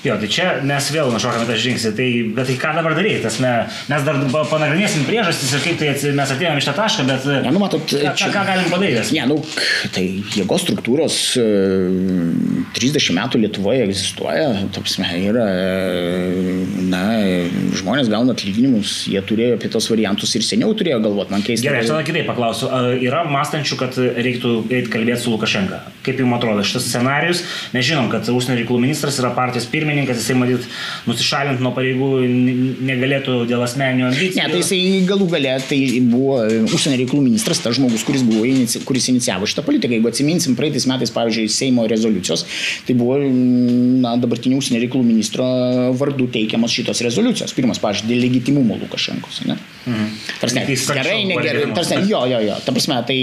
Jo, tai čia mes vėl našokame tą žingsnį. Tai, bet tai ką dabar daryti? Tas me, mes dar panagrinėsim priežastis ir kaip tai mes atėjome iš tą tašką, bet... Ne, nu, matot, ką, čia, ką galim padaryti? Ne, nu, tai jėgos struktūros 30 e, metų Lietuvoje egzistuoja, tapsme, yra, e, na, žmonės gauna atlyginimus, jie turėjo apie tos variantus ir seniau turėjo galvoti, man keista. Gerai, aš tada kitaip paklausiu. Yra mąstančių, kad reiktų eiti kalbėti su Lukašenka. Kaip jums atrodo šitas scenarius? Mes žinom, kad užsienio reikalų ministras yra partijos pirmininkas pirmininkas, jisai matyt nusišalint nuo pareigų negalėtų dėl asmeninių ambicijų. Ne, tai jisai galų galę, tai buvo užsienio reikalų ministras, tas žmogus, kuris, buvo, kuris inicijavo šitą politiką. Jeigu atsiminsim praeitais metais, pavyzdžiui, Seimo rezoliucijos, tai buvo na, dabartinių užsienio reikalų ministro vardu teikiamas šitos rezoliucijos. Pirmas, pavyzdžiui, dėl legitimumo Lukašenkos. Ne? Mhm. Tarsi, gerai, negerai, tarsi, jo, jo, jo. Ta prasme, tai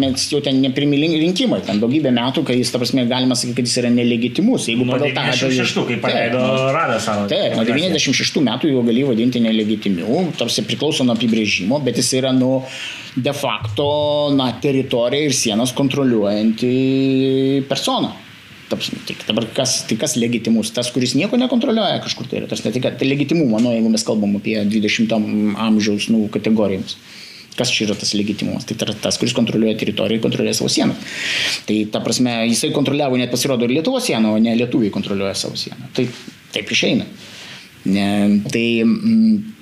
mes jau ten nepirmi rinkimai, ten daugybę metų, kai jis, ta prasme, galima sakyti, kad jis yra nelegitimus. Jeigu pagal tą... 96, kai paleido radą savo. Taip, nuo 96 metų jau gali vadinti nelegitimiu, tarsi priklauso nuo apibrėžimo, bet jis yra nu de facto na, teritoriją ir sienas kontroliuojanti persona. Taps, tai dabar kas, tai kas legitimus? Tas, kuris nieko nekontroliuoja kažkur tai yra. Tas, tai, tai legitimumo, nu, jeigu mes kalbam apie 20 amžiaus nu, kategorijoms. Kas čia yra tas legitimumas? Tai yra tas, kuris kontroliuoja teritoriją ir kontroliuoja savo sieną. Tai ta prasme, jisai kontroliavo net pasirodo ir Lietuvos sieną, o ne lietuviai kontroliuoja savo sieną. Tai taip išeina. Ne, tai, mm,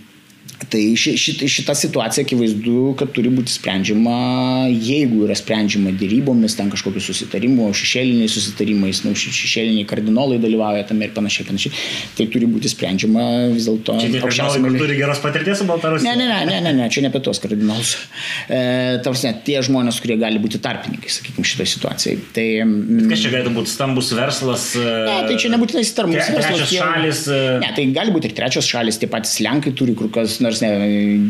Tai ši, ši, šita situacija akivaizdu, kad turi būti sprendžiama, jeigu yra sprendžiama dėrybomis, ten kažkokiu susitarimu, šešėliniais susitarimais, nu, šešėliniai kardinolai dalyvauja tame ir panašiai, panašiai. Tai turi būti sprendžiama vis dėlto. Čia kardinolai lygiai... turi geros patirties su Baltarusija? Ne, ne, ne, ne, ne, ne, čia ne apie tos kardinolus. E, Tarsi, tie žmonės, kurie gali būti tarpininkai, sakykime, šitoje situacijoje. Tai, Bet kas čia galėtų būti stambus verslas? Ne, tai čia nebūtinai stambus verslas. Trečios šalis. Tie, ne, tai gali būti ir trečios šalis, tie patys Lenkai turi kur kas nors ne,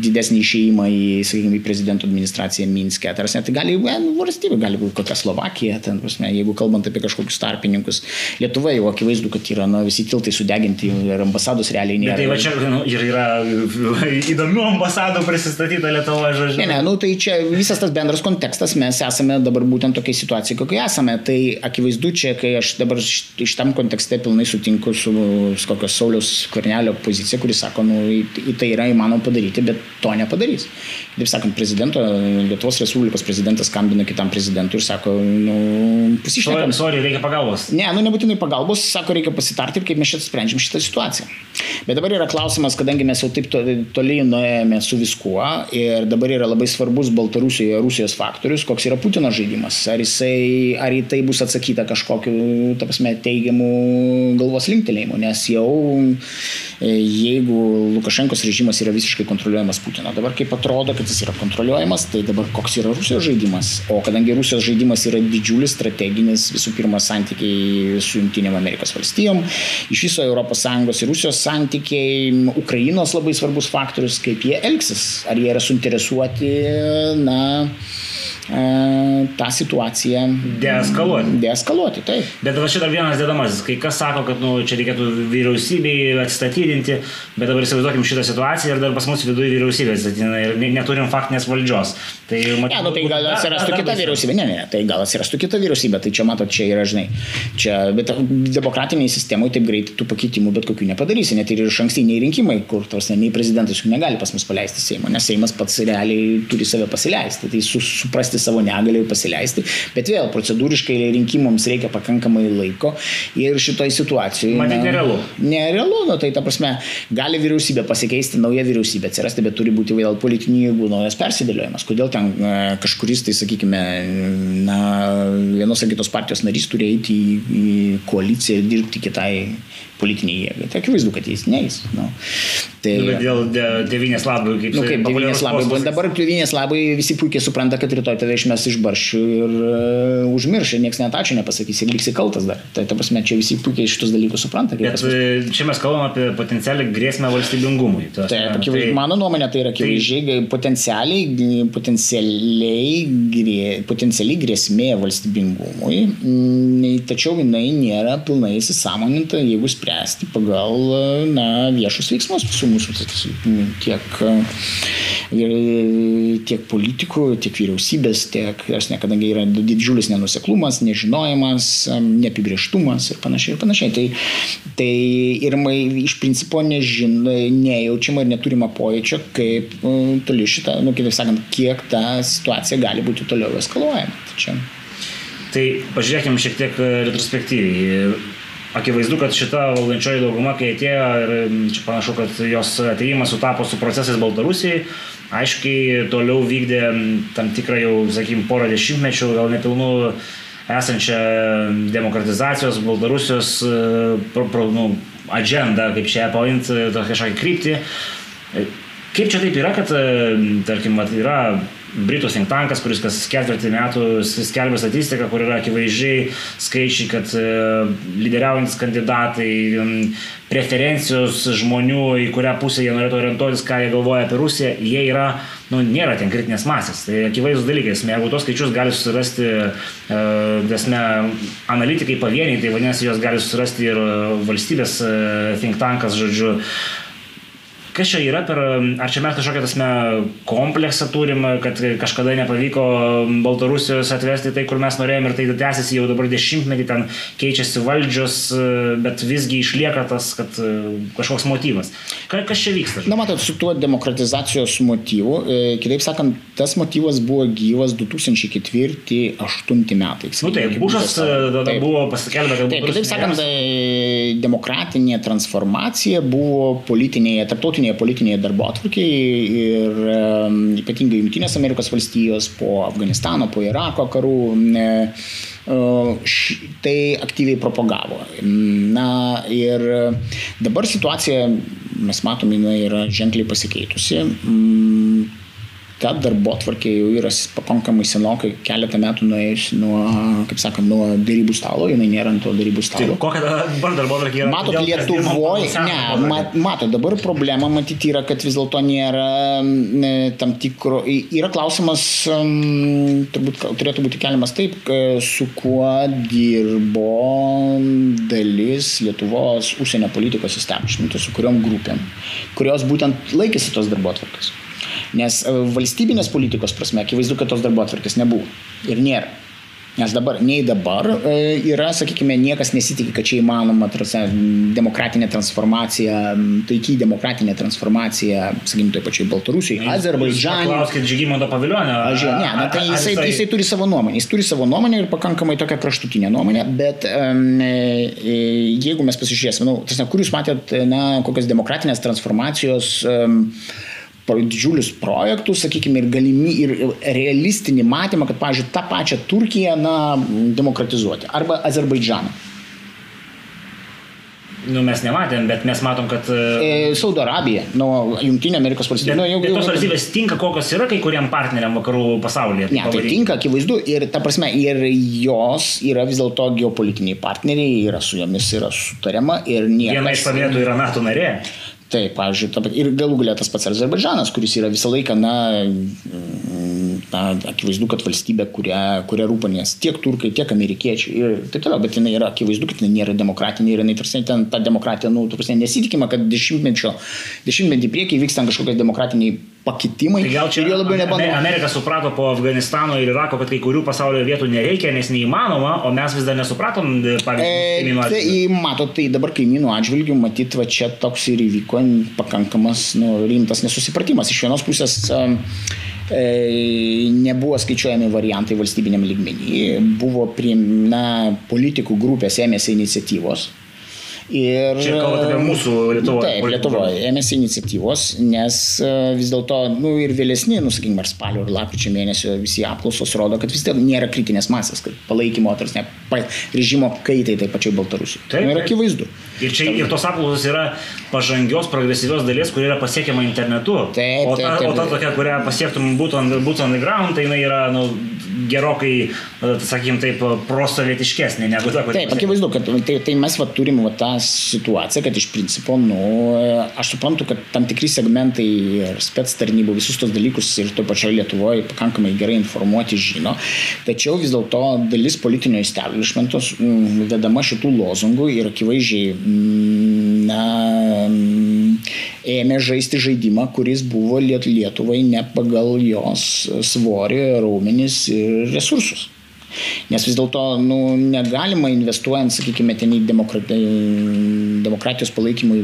didesnį išėjimą į, sakykime, į prezidento administraciją Minske. Tarsi, tai gali būti nu, valstybė, gali būti kokia Slovakija, ten, prasme, jeigu kalbant apie kažkokius tarpininkus. Lietuva jau akivaizdu, kad yra nu, visi tiltai sudeginti ir ambasados realiai nėra. Bet tai va čia nu, ir yra įdomių ambasadų prisistatyta Lietuvoje, žodžiu. Ne, ne, nu, tai čia visas tas bendras kontekstas, mes esame dabar būtent tokiai situacijai, kokia esame. Tai akivaizdu čia, kai aš dabar iš tam kontekste pilnai sutinku su, su kokios Sauliaus Kornelio pozicija, kuris sako, nu, į tai yra įmanoma padaryti padaryti, bet to nepadarys. Taip sakant, prezidento, Lietuvos Respublikos prezidentas skambina kitam prezidentui ir sako, nu, pasišnekam. Sorry, reikia pagalbos. Ne, nu nebūtinai pagalbos, sako, reikia pasitarti ir kaip mes čia sprendžiam šitą situaciją. Bet dabar yra klausimas, kadangi mes jau taip toli nuėjome su viskuo ir dabar yra labai svarbus Baltarusijoje Rusijos faktorius, koks yra Putino žaidimas. Ar, jisai, ar į tai bus atsakyta kažkokiu, ta prasme, teigiamu galvos linktelėjimu, nes jau e, jeigu Lukašenkos režimas yra visiškai kontroliuojamas Putino. Dabar kaip atrodo, kad jis yra kontroliuojamas, tai dabar koks yra Rusijos žaidimas. O kadangi Rusijos žaidimas yra didžiulis, strateginis, visų pirma, santykiai su Junktinėm Amerikos valstijom, iš viso ES ir Rusijos santykiai, Ukrainos labai svarbus faktorius, kaip jie elgsis. Ar jie yra suinteresuoti, na, E, tą situaciją deeskaluoti. Deeskaluoti, taip. Bet va dar vienas dėdamasis, kai kas sako, kad nu, čia reikėtų vyriausybei atstatydinti, bet dabar įsivaizduokim šitą situaciją ir dar pas mus viduje vyriausybė atstatydina ir neturim faktinės valdžios. Tai, matyt, ne, nu, tai gal atsirastų kita baisu. vyriausybė, ne, ne, tai gal atsirastų kita vyriausybė, tai čia matot, čia yra, žinai, čia, bet demokratiniai sistemoje taip greitai tų pakeitimų bet kokių nepadarysi, net ir iš ankstiniai rinkimai, kur tos nei prezidentas juk negali pas mus paleisti Seimo, nes Seimas pats realiai turi save pasileisti, tai su, suprasti savo negalį ir pasileisti, bet vėl procedūriškai rinkimams reikia pakankamai laiko ir šitoje situacijoje. Matyt, nerealu. Nerealu, nu, tai ta prasme, gali vyriausybė pasikeisti, nauja vyriausybė atsirasti, bet turi būti vėl politinių jėgų naujas persidėliojimas. Kodėl ten e, kažkuris, tai sakykime, na, vienos ar kitos partijos narys turi eiti į, į koaliciją ir dirbti kitai politiniai jėgai. Tai akivaizdu, kad jis neįs. Nu. Tai, nu, dėl devinės labai, kaip nu, kaip devinės labai. Postas. Dabar devinės labai visi puikiai supranta, kad rytoj tave išmes iš barščių ir uh, užmirš, ir niekas net ačiū nepasakys ir liksi kaltas dar. Tai ta prasme, čia visi puikiai šitus dalykus supranta. Bet pas... E, čia mes kalbam apie potencialią grėsmę valstybingumui. Taip, tai, mano nuomonė tai yra akivaizdžiai tai... potencialiai, potencialiai, grė, potencialiai grėsmė valstybingumui, mm, tačiau jinai nėra pilnai įsisamoninta, jeigu sprendžiama spręsti pagal na, viešus veiksmus visų mūsų, tiek, tiek politikų, tiek vyriausybės, tiek, aš ne, kadangi yra didžiulis nenuseklumas, nežinojimas, neapibrieštumas ir panašiai ir panašiai. Tai, tai ir mai iš principo nežin, nejaučiama ir neturima pojūčio, kaip toli šitą, nu, kitaip sakant, kiek ta situacija gali būti toliau eskaluojama. Tai, čia. tai pažiūrėkime šiek tiek retrospektyviai akivaizdu, kad šita valdančioji dauguma, kai atėjo ir čia panašu, kad jos ateimas sutapo su procesais Baltarusijai, aiškiai toliau vykdė tam tikrą jau, sakykim, porą dešimtmečių, gal nepilnų esančią demokratizacijos Baltarusijos pro, pro, nu, agendą, kaip čia pavadinti, kažkokią kryptį. Kaip čia taip yra, kad, tarkim, yra Britų think tankas, kuris kas ketvirtį metų skelbia statistiką, kur yra akivaizdžiai skaičiai, kad e, lyderiaujantis kandidatai, preferencijos žmonių, į kurią pusę jie norėtų orientuotis, ką jie galvoja apie Rusiją, jie yra, nu, nėra ten kritinės masės. Tai akivaizdus dalykas. Jeigu tos skaičius gali susirasti, e, desme, analitikai pavieniai, tai vadinasi, jos gali susirasti ir valstybės e, think tankas, žodžiu, kas čia yra per, ar čia mes kažkokią tasme kompleksą turim, kad kažkada nepavyko Baltarusijos atvesti tai, kur mes norėjom ir tai tęsiasi jau dabar dešimtmetį, ten keičiasi valdžios, bet visgi išlieka tas, kad kažkoks motyvas. Ka, kas čia vyksta? Na, matot, su tuo demokratizacijos motyvu, e, kitaip sakant, tas motyvas buvo gyvas 2004-2008 metais. Na nu, taip, Bušas e, tada buvo paskelbę, kad... Taip, kitaip sakant, e, demokratinė transformacija buvo politinėje, tarptautinėje dabartinėje politinėje darbo atvarkėje ir ypatingai Junktinės Amerikos valstijos po Afganistano, po Irako karų e, e, tai aktyviai propagavo. Na ir dabar situacija, mes matome, jinai yra ženkliai pasikeitusi. Ta darbo tvarkė jau yra pakankamai senokai, keletą metų nuėjus nuo, kaip sakant, nuo darybų stalo, jinai nėra ant to darybų stalo. Tai kokia dabar darbo tvarkė yra? Matot, Lietuvoje, ne, mat, matot, dabar problema matyti yra, kad vis dėlto nėra ne, tam tikro, yra klausimas, turbūt turėtų būti keliamas taip, su kuo dirbo dalis Lietuvos užsienio politikos establishmentų, su kuriuom grupėm, kurios būtent laikėsi tos darbo tvarkės. Nes e, valstybinės politikos prasme akivaizdu, kad tos darbo atvarkės nebuvo ir nėra. Nes dabar, nei dabar e, yra, sakykime, niekas nesitikė, kad čia įmanoma demokratinė transformacija, taikiai demokratinė transformacija, sakykime, toje pačioje Baltarusijoje, Azerbaidžane. Klauskit Žygimanto paviljonio. Aš žinau, ne, na, tai jisai, jisai, jisai turi savo nuomonę, jis turi savo nuomonę ir pakankamai tokią kraštutinę nuomonę, bet um, jeigu mes pasižiūrėsime, nu, tas, kur jūs matėt, na, kokios demokratinės transformacijos um, didžiulius projektus, sakykime, ir galimi, ir realistinį matymą, kad, pavyzdžiui, tą pačią Turkiją, na, demokratizuoti. Arba Azerbaidžaną. Nu, mes nematėm, bet mes matom, kad... E, Saudo Arabija, nu, Junktinė Amerikos valstybė. Bet, nu, jau, bet tos valstybės tinka, kokios yra kai kuriam partneriam vakarų pasaulyje. Ne, tai tinka, akivaizdu, ir ta prasme, ir jos yra vis dėlto geopolitiniai partneriai, yra su jomis yra sutariama ir niekas... Viena iš paminėtų yra NATO narė. Taip, pavyzdžiui, ir galų galę tas pats Azerbaidžanas, kuris yra visą laiką, na, na, akivaizdu, kad valstybė, kuria, kuria rūpanės tiek turkai, tiek amerikiečiai ir taip toliau, bet jinai yra akivaizdu, kad jinai nėra demokratinė ir jinai, tarsi, ten ta demokratija, nu, tarsi, nesitikima, kad dešimtmečio, dešimtmetį priekį vyks ten kažkokie demokratiniai pakitimai. Tai gal čia ir labiau nebando. Amerika suprato po Afganistano ir Irako, kad kai kurių pasaulio vietų nereikia, nes neįmanoma, o mes vis dar nesupratom, pavyzdžiui, e, tai, matot, tai dabar kaimynų atžvilgių, matyt, va čia toks ir įvyko pakankamas nu, rimtas nesusipratimas. Iš vienos pusės e, nebuvo skaičiuojami variantai valstybiniam lygmenį, buvo priimna politikų grupės ėmėsi iniciatyvos Ir, Čia kalbate apie mūsų Lietuvoje. Taip, Lietuvoje ėmėsi iniciatyvos, nes e, vis dėlto, nu ir vėlesni, nu sakykime, ar spalio ar lapkričio mėnesio visi apklausos rodo, kad vis dėlto nėra kritinės masės, kad palaikymo, tarsi, ne, režimo kaitai taip pačiai Baltarusijoje. Tai yra akivaizdu. Ir čia ir tos apklausos yra pažangios, progresyvios dalies, kuri yra pasiekiama internetu. Taip, o ta, taip, taip. O ta tokia, kurią pasiektum būtent on the ground, tai jinai yra nu, gerokai, e, sakykime, taip, prosovietiškesnė negu ta, kuri. Taip, akivaizdu, kad tai, tai mes va, turim va, tą situaciją, kad iš principo, nu, aš suprantu, kad tam tikri segmentai ir spets tarnybų visus tos dalykus ir to pačioje Lietuvoje pakankamai gerai informuoti žino, tačiau vis dėlto dalis politinio establishmento vedama šitų lozungų ir akivaizdžiai na, ėmė žaisti žaidimą, kuris buvo Lietuvai ne pagal jos svorį, raumenis ir resursus. Nes vis dėlto nu, negalima investuojant, sakykime, ten į demokratijos palaikymui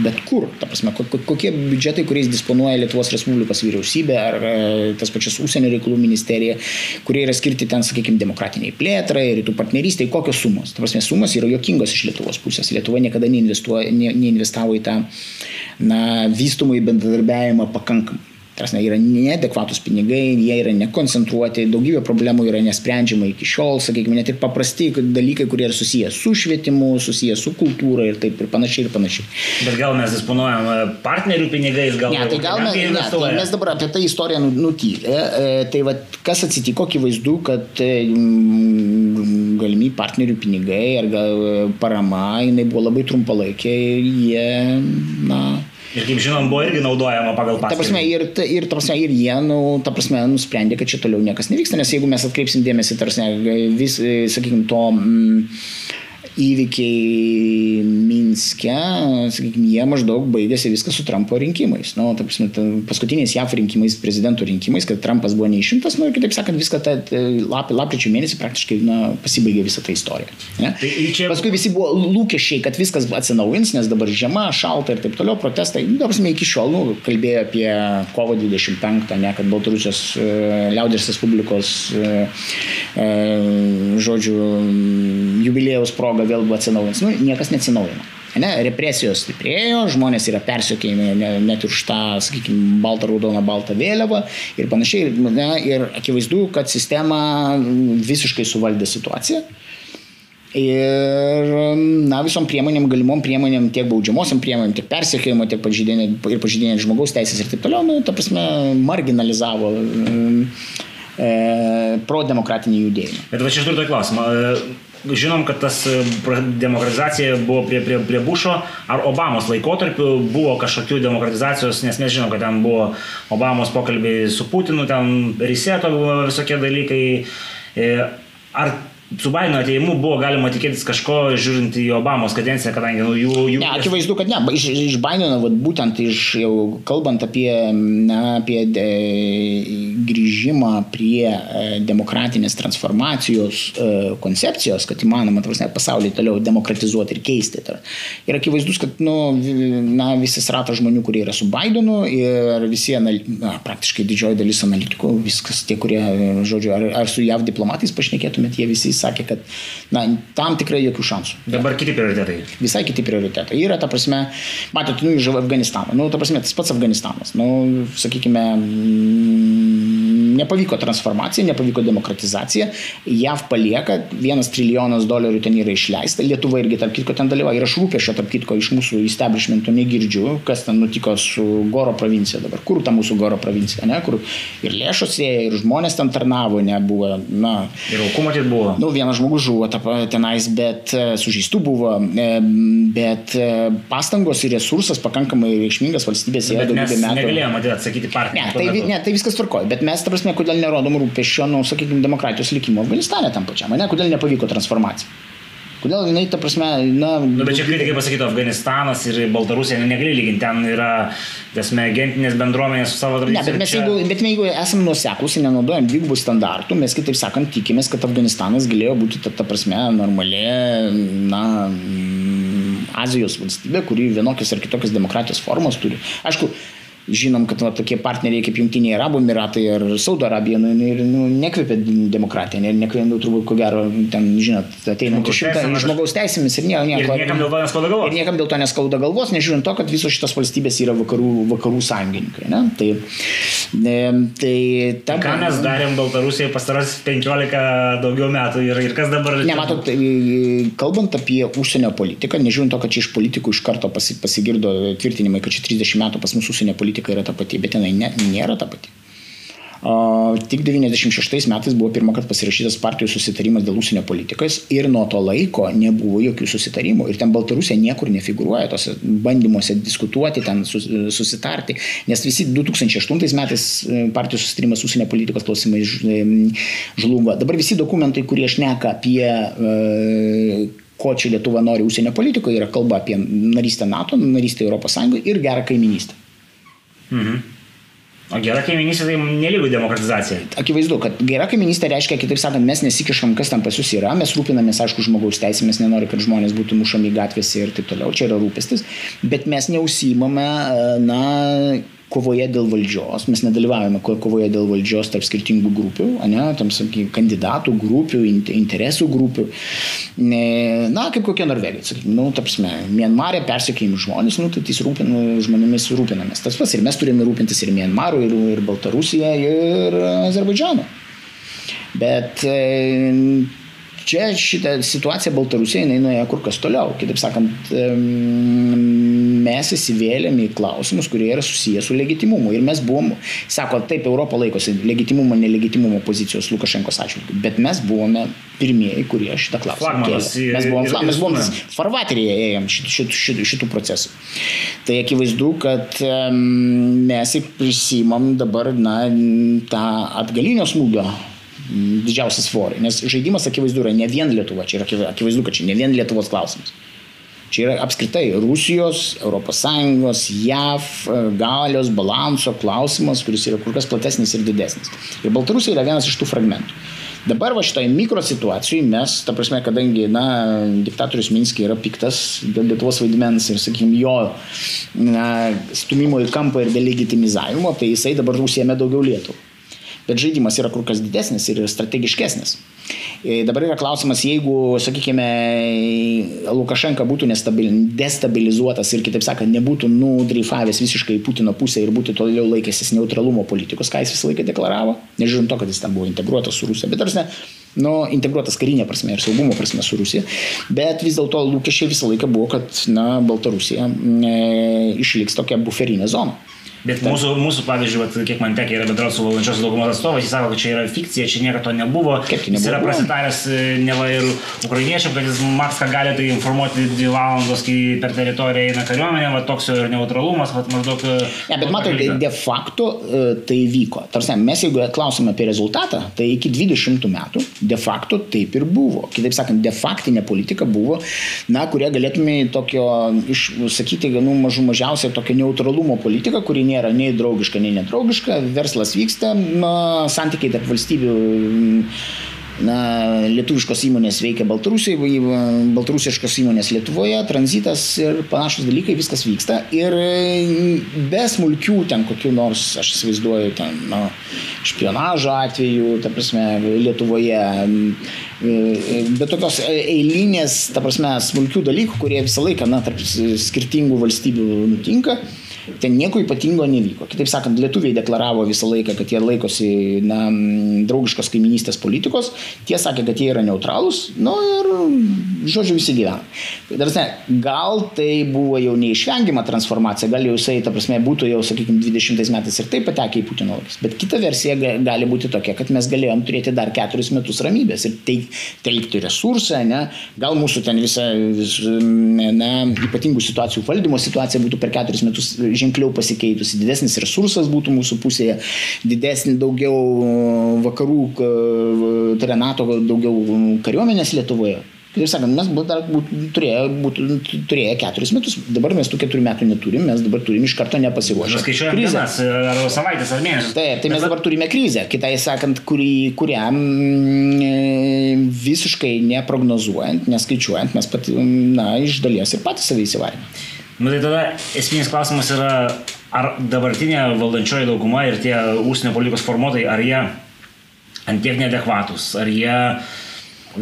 bet kur. Ta prasme, kokie biudžetai, kuriais disponuoja Lietuvos Respublikos vyriausybė ar e, tas pačias užsienio reikalų ministerija, kurie yra skirti ten, sakykime, demokratiniai plėtrai, rytų partnerystėj, kokios sumos. Ta prasme, sumos yra jokingos iš Lietuvos pusės. Lietuva niekada neinvestavo į tą na, vystumą į bendradarbiavimą pakankamai. Prasme, yra neadekvatus pinigai, jie yra nekoncentruoti, daugybė problemų yra nesprendžiama iki šiol, sakykime, net ir paprasti dalykai, kurie yra susijęs su švietimu, susijęs su kultūra ir taip ir panašiai ir panašiai. Bet gal mes disponuojam e, partnerių pinigais, gal ne, tai gal mes, ne, tai mes dabar apie tą istoriją nu, nutylė. E, tai va, kas atsitiko, akivaizdu, kad e, galimi partnerių pinigai ar gal parama, jinai buvo labai trumpalaikė ir jie, na, Ir kaip žinom, buvo irgi naudojama pagal paskirtį. Ta prasme, ir, ir, ta prasme, ir jie, nu, ta prasme, nusprendė, kad čia toliau niekas nevyksta, nes jeigu mes atkreipsim dėmesį, tarsi, vis, sakykime, to... Mm, įvykiai Minske, sakykime, jie maždaug baigėsi viskas su Trumpo rinkimais. Nu, ta prasme, ta, paskutiniais JAF rinkimais, prezidento rinkimais, kad Trumpas buvo neišimtas, nu, ir kitaip sakant, viską tą lap, lapkričio mėnesį praktiškai na, pasibaigė visą tą istoriją. Ne? Tai čia... Paskui visi buvo lūkesčiai, kad viskas atsinaujins, nes dabar žiema, šalta ir taip toliau, protestai. Nu, prasme, iki šiol nu, kalbėjo apie kovo 25, ne, kad Baltarusijos e, liaudės Respublikos, e, e, žodžiu, jubilėjaus proga vėl buvo atsinaujins. Nu, niekas neatsinaujino. Ne, represijos stiprėjo, žmonės yra persiekėjami net už tą, sakykime, baltą, raudoną, baltą vėliavą ir panašiai. Ne, ir akivaizdu, kad sistema visiškai suvaldė situaciją. Ir na, visom priemonėm, galimom priemonėm, tiek baudžiamosiam priemonėm, tiek persiekėjimo, tiek pažydinė ir pažydinė žmogaus teisės ir taip toliau, nu, ta prasme, marginalizavo e, pro-demokratinį judėjimą. Bet va aš tą klausimą žinom, kad tas e, demokratizacija buvo prie, prie, prie Bušo ar Obamos laikotarpiu, buvo kažkokių demokratizacijos, nes mes žinom, kad ten buvo Obamos pokalbiai su Putinu, ten Riseto visokie dalykai. E, ar su Baideno ateimu buvo galima tikėtis kažko, žiūrint į Obamos kadenciją, kadangi nu, jų... jų... Ne, akivaizdu, kad ne. Iš, iš Baideno, vat, būtent iš jau kalbant apie, na, apie de, grįžimą prie e, demokratinės transformacijos e, koncepcijos, kad įmanoma prasme, pasaulį toliau demokratizuoti ir keisti. Ir akivaizdus, kad nu, na, visas ratas žmonių, kurie yra su Baidenu ir visi, na, praktiškai didžioji dalis analitikų, viskas tie, kurie, žodžiu, ar, ar su JAV diplomatais pašnekėtumėt, jie visi sakė, kad na, tam tikrai jokių šansų. Dabar kiti prioritetai. Visai kiti prioritetai. Yra, ta prasme, matot, nu, iš Afganistano. Nu, ta prasme, tas pats Afganistanas. Nu, sakykime, nepavyko transformacija, nepavyko demokratizacija, JAV palieka, vienas trilijonas dolerių ten yra išleista, Lietuva irgi tarp kitko ten dalyvauja ir aš rūpešio tarp kitko iš mūsų establishmento negirdžiu, kas ten nutiko su Goro provincija dabar, kur ta mūsų Goro provincija, ne, kur ir lėšos ėjo, ir žmonės ten tarnavo, nebuvo, na. Ir aukų matyt buvo. Nu, vienas žmogus žuvo tenais, bet e, sužeistų buvo, e, bet e, pastangos ir resursas pakankamai reikšmingas valstybės ėjo daugybę metų. Negalėjome atsakyti partiją. Ne, tai, ne, tai viskas tvarkoja, bet mes, ta prasme, kodėl nerodom rūpešio, nu, sakykime, demokratijos likimo Afganistane tam pačiam, ne, kodėl nepavyko transformacija. Kodėl jinai, ta prasme, na... Nu, bet čia kritikai pasakytų, Afganistanas ir Baltarusija negali lyginti, ten yra, tasme, agentinės bendruomenės su savo tradicija. Ne, bet mes, čia... jeigu, bet jeigu esame nuseklus ir nenaudojam dvigubų standartų, mes kitaip sakant tikimės, kad Afganistanas galėjo būti, ta, ta prasme, normali, na, Azijos valstybė, kuri vienokios ar kitokios demokratijos formos turi. Aišku, žinom, kad va, tokie partneriai kaip Junktiniai Arabų Emiratai ir Saudo Arabija nu, ir, nu, nekvėpia demokratiją, ne, nekvėpia, nu, turbūt, ko gero, ten, žinot, ateinant iš šimtą žmogaus teisėmis ir, nieko, nieko, ir niekam dėl to neskauda galvos. Ir niekam dėl to neskauda galvos, nežiūrint to, kad visos šitos valstybės yra vakarų, vakarų sąjungininkai. Ne? Tai, ne, tai ta, Ką mes darėm Baltarusijai pastarasis 15 daugiau metų ir, ir kas dabar... Nematot, tai, kalbant apie užsienio politiką, nežiūrint to, kad čia iš politikų iš karto pasigirdo tvirtinimai, kad čia 30 metų pas mūsų užsienio politika politika yra ta pati, bet jinai ne, nėra ta pati. Uh, tik 96 metais buvo pirmą kartą pasirašytas partijų susitarimas dėl užsienio politikos ir nuo to laiko nebuvo jokių susitarimų. Ir ten Baltarusija niekur nefigūruoja tose bandymuose diskutuoti, ten susitarti, nes visi 2008 metais e, partijų susitarimas užsienio politikos klausimai e, žlugo. Dabar visi dokumentai, kurie šneka apie uh, ko čia Lietuva nori užsienio politikoje, yra kalba apie narystę NATO, narystę ES ir gerą kaiminystę. Mhm. O gera kaiminystė tai nelygų demokratizacija. Akivaizdu, kad gera kaiminystė reiškia, kitaip sakant, mes nesikišam, kas tam pas jūs yra, mes rūpinamės, aišku, žmogaus teisėmis, nenori, kad žmonės būtų mušami gatvėse ir taip toliau, čia yra rūpestis, bet mes neusimame, na, kovoje dėl valdžios, mes nedalyvavome kovoje dėl valdžios tarp skirtingų grupių, ne, tam sakykim, kandidatų grupių, interesų grupių. Na, kaip kokie norvegai, sakykim, nu, tapsime, Mienmarė persikėjim žmonės, nu, tai tais rūpin, žmonėmis rūpinamės. Tas pats ir mes turime rūpintis ir Mienmaru, ir, ir Baltarusija, ir Azerbaidžianu. Bet e, čia šitą situaciją Baltarusija jinai nuėjo kur kas toliau. Kitaip sakant, mes įsivėlėme į klausimus, kurie yra susijęs su legitimumu. Ir mes buvom, sako, taip, Europą laikosi legitimumo, nelegitimumo pozicijos Lukašenkos atžvilgiu, bet mes buvome pirmieji, kurie šitą klausimą kėlė. Mes buvom, flag, mes buvom farvaterėje ėjom šitų, šitų, šitų, šitų procesų. Tai akivaizdu, kad mes prisimam dabar na, tą atgalinio smūgio didžiausią svorį. Nes žaidimas akivaizdu yra ne vien Lietuva, čia yra akivaizdu, kad čia ne vien Lietuvos klausimas. Čia yra apskritai Rusijos, ES, JAV galios balanso klausimas, kuris yra kur kas platesnis ir didesnis. Ir Baltarusija yra vienas iš tų fragmentų. Dabar va šitoje mikrosituacijoje mes, ta prasme, kadangi, na, diktatorius Minskiai yra piktas dėl Lietuvos vaidmens ir, sakykime, jo na, stumimo į kampą ir delegitimizavimo, tai jisai dabar užsiemė daugiau Lietuvų bet žaidimas yra kur kas didesnis ir strategiškesnis. E, dabar yra klausimas, jeigu, sakykime, Lukašenka būtų destabilizuotas ir, kitaip sakant, nebūtų nudreifavęs visiškai į Putino pusę ir būtų toliau laikęsis neutralumo politikos, ką jis visą laiką deklaravo, nežiūrint to, kad jis ten buvo integruotas su Rusija, bet tarsi, nu, integruotas karinė prasme ir saugumo prasme su Rusija, bet vis dėlto lūkesčiai visą laiką buvo, kad, na, Baltarusija e, išliks tokia buferinė zona. Bet mūsų, mūsų pavyzdžiui, vat, kiek man tekia yra bendrauti su valdančios daugumos atstovais, jis sako, kad čia yra fikcija, čia nieko to nebuvo. Nebuvo? Jis yra prasitaręs e, neva ir ukrainiečiam, kad jis Makską gali tai informuoti dvi valandos, kai per teritoriją eina kariuomenė, va toks jo ir neutralumas, va maždaug. E, ne, bet matai, de facto e, tai vyko. Tarsi, mes jeigu klausome apie rezultatą, tai iki 20 metų de facto taip ir buvo. Kitaip sakant, de factinė politika buvo, na, kurie galėtume tokio, išsakyti, nu, mažų mažiausiai tokio neutralumo politiką, kuri nėra nei draugiška, nei nedraugiška, verslas vyksta, na, santykiai tarp valstybių na, lietuviškos įmonės veikia Baltarusijoje, baltarusiškos įmonės Lietuvoje, tranzitas ir panašus dalykai, viskas vyksta. Ir be smulkių ten kokių nors, aš įsivaizduoju, ten, na, špionažo atveju, ta prasme, Lietuvoje, be tokios eilinės, ta prasme, smulkių dalykų, kurie visą laiką, na, tarp skirtingų valstybių nutinka ten nieko ypatingo nevyko. Kitaip sakant, lietuviai deklaravo visą laiką, kad jie laikosi na, draugiškos kaiminystės politikos, tie sakė, kad jie yra neutralūs, nu ir, žodžiu, visi gyvena. Darsne, gal tai buvo jau neišvengiama transformacija, gal jau jisai, ta prasme, būtų jau, sakykime, 20 metais ir taip patekę į Putino akis. Bet kita versija gali būti tokia, kad mes galėjom turėti dar keturis metus ramybės ir telkti resursą, ne? gal mūsų ten visa, vis, na, ypatingų situacijų valdymo situacija būtų per keturis metus ženkliau pasikeitusi, didesnis resursas būtų mūsų pusėje, didesnį daugiau vakarų, tai yra NATO daugiau kariuomenės Lietuvoje. Kaip sakant, mes dar būtų, turėję, būtų turėję keturis metus, dabar mes tų keturių metų neturim, mes dabar turim iš karto nepasiruošę. Mes skaičiuojame dienas, ar savaitės, ar mėnesius. Taip, tai mes dabar turime krizę, kitai sakant, kurį, kurią mm, visiškai neprognozuojant, neskaičiuojant, mes pat, na, iš dalies ir patys savai įsivarėme. Nu tai tada esminis klausimas yra, ar dabartinė valdančioji dauguma ir tie užsienio politikos formuotojai, ar jie antiek neadekvatus, ar jie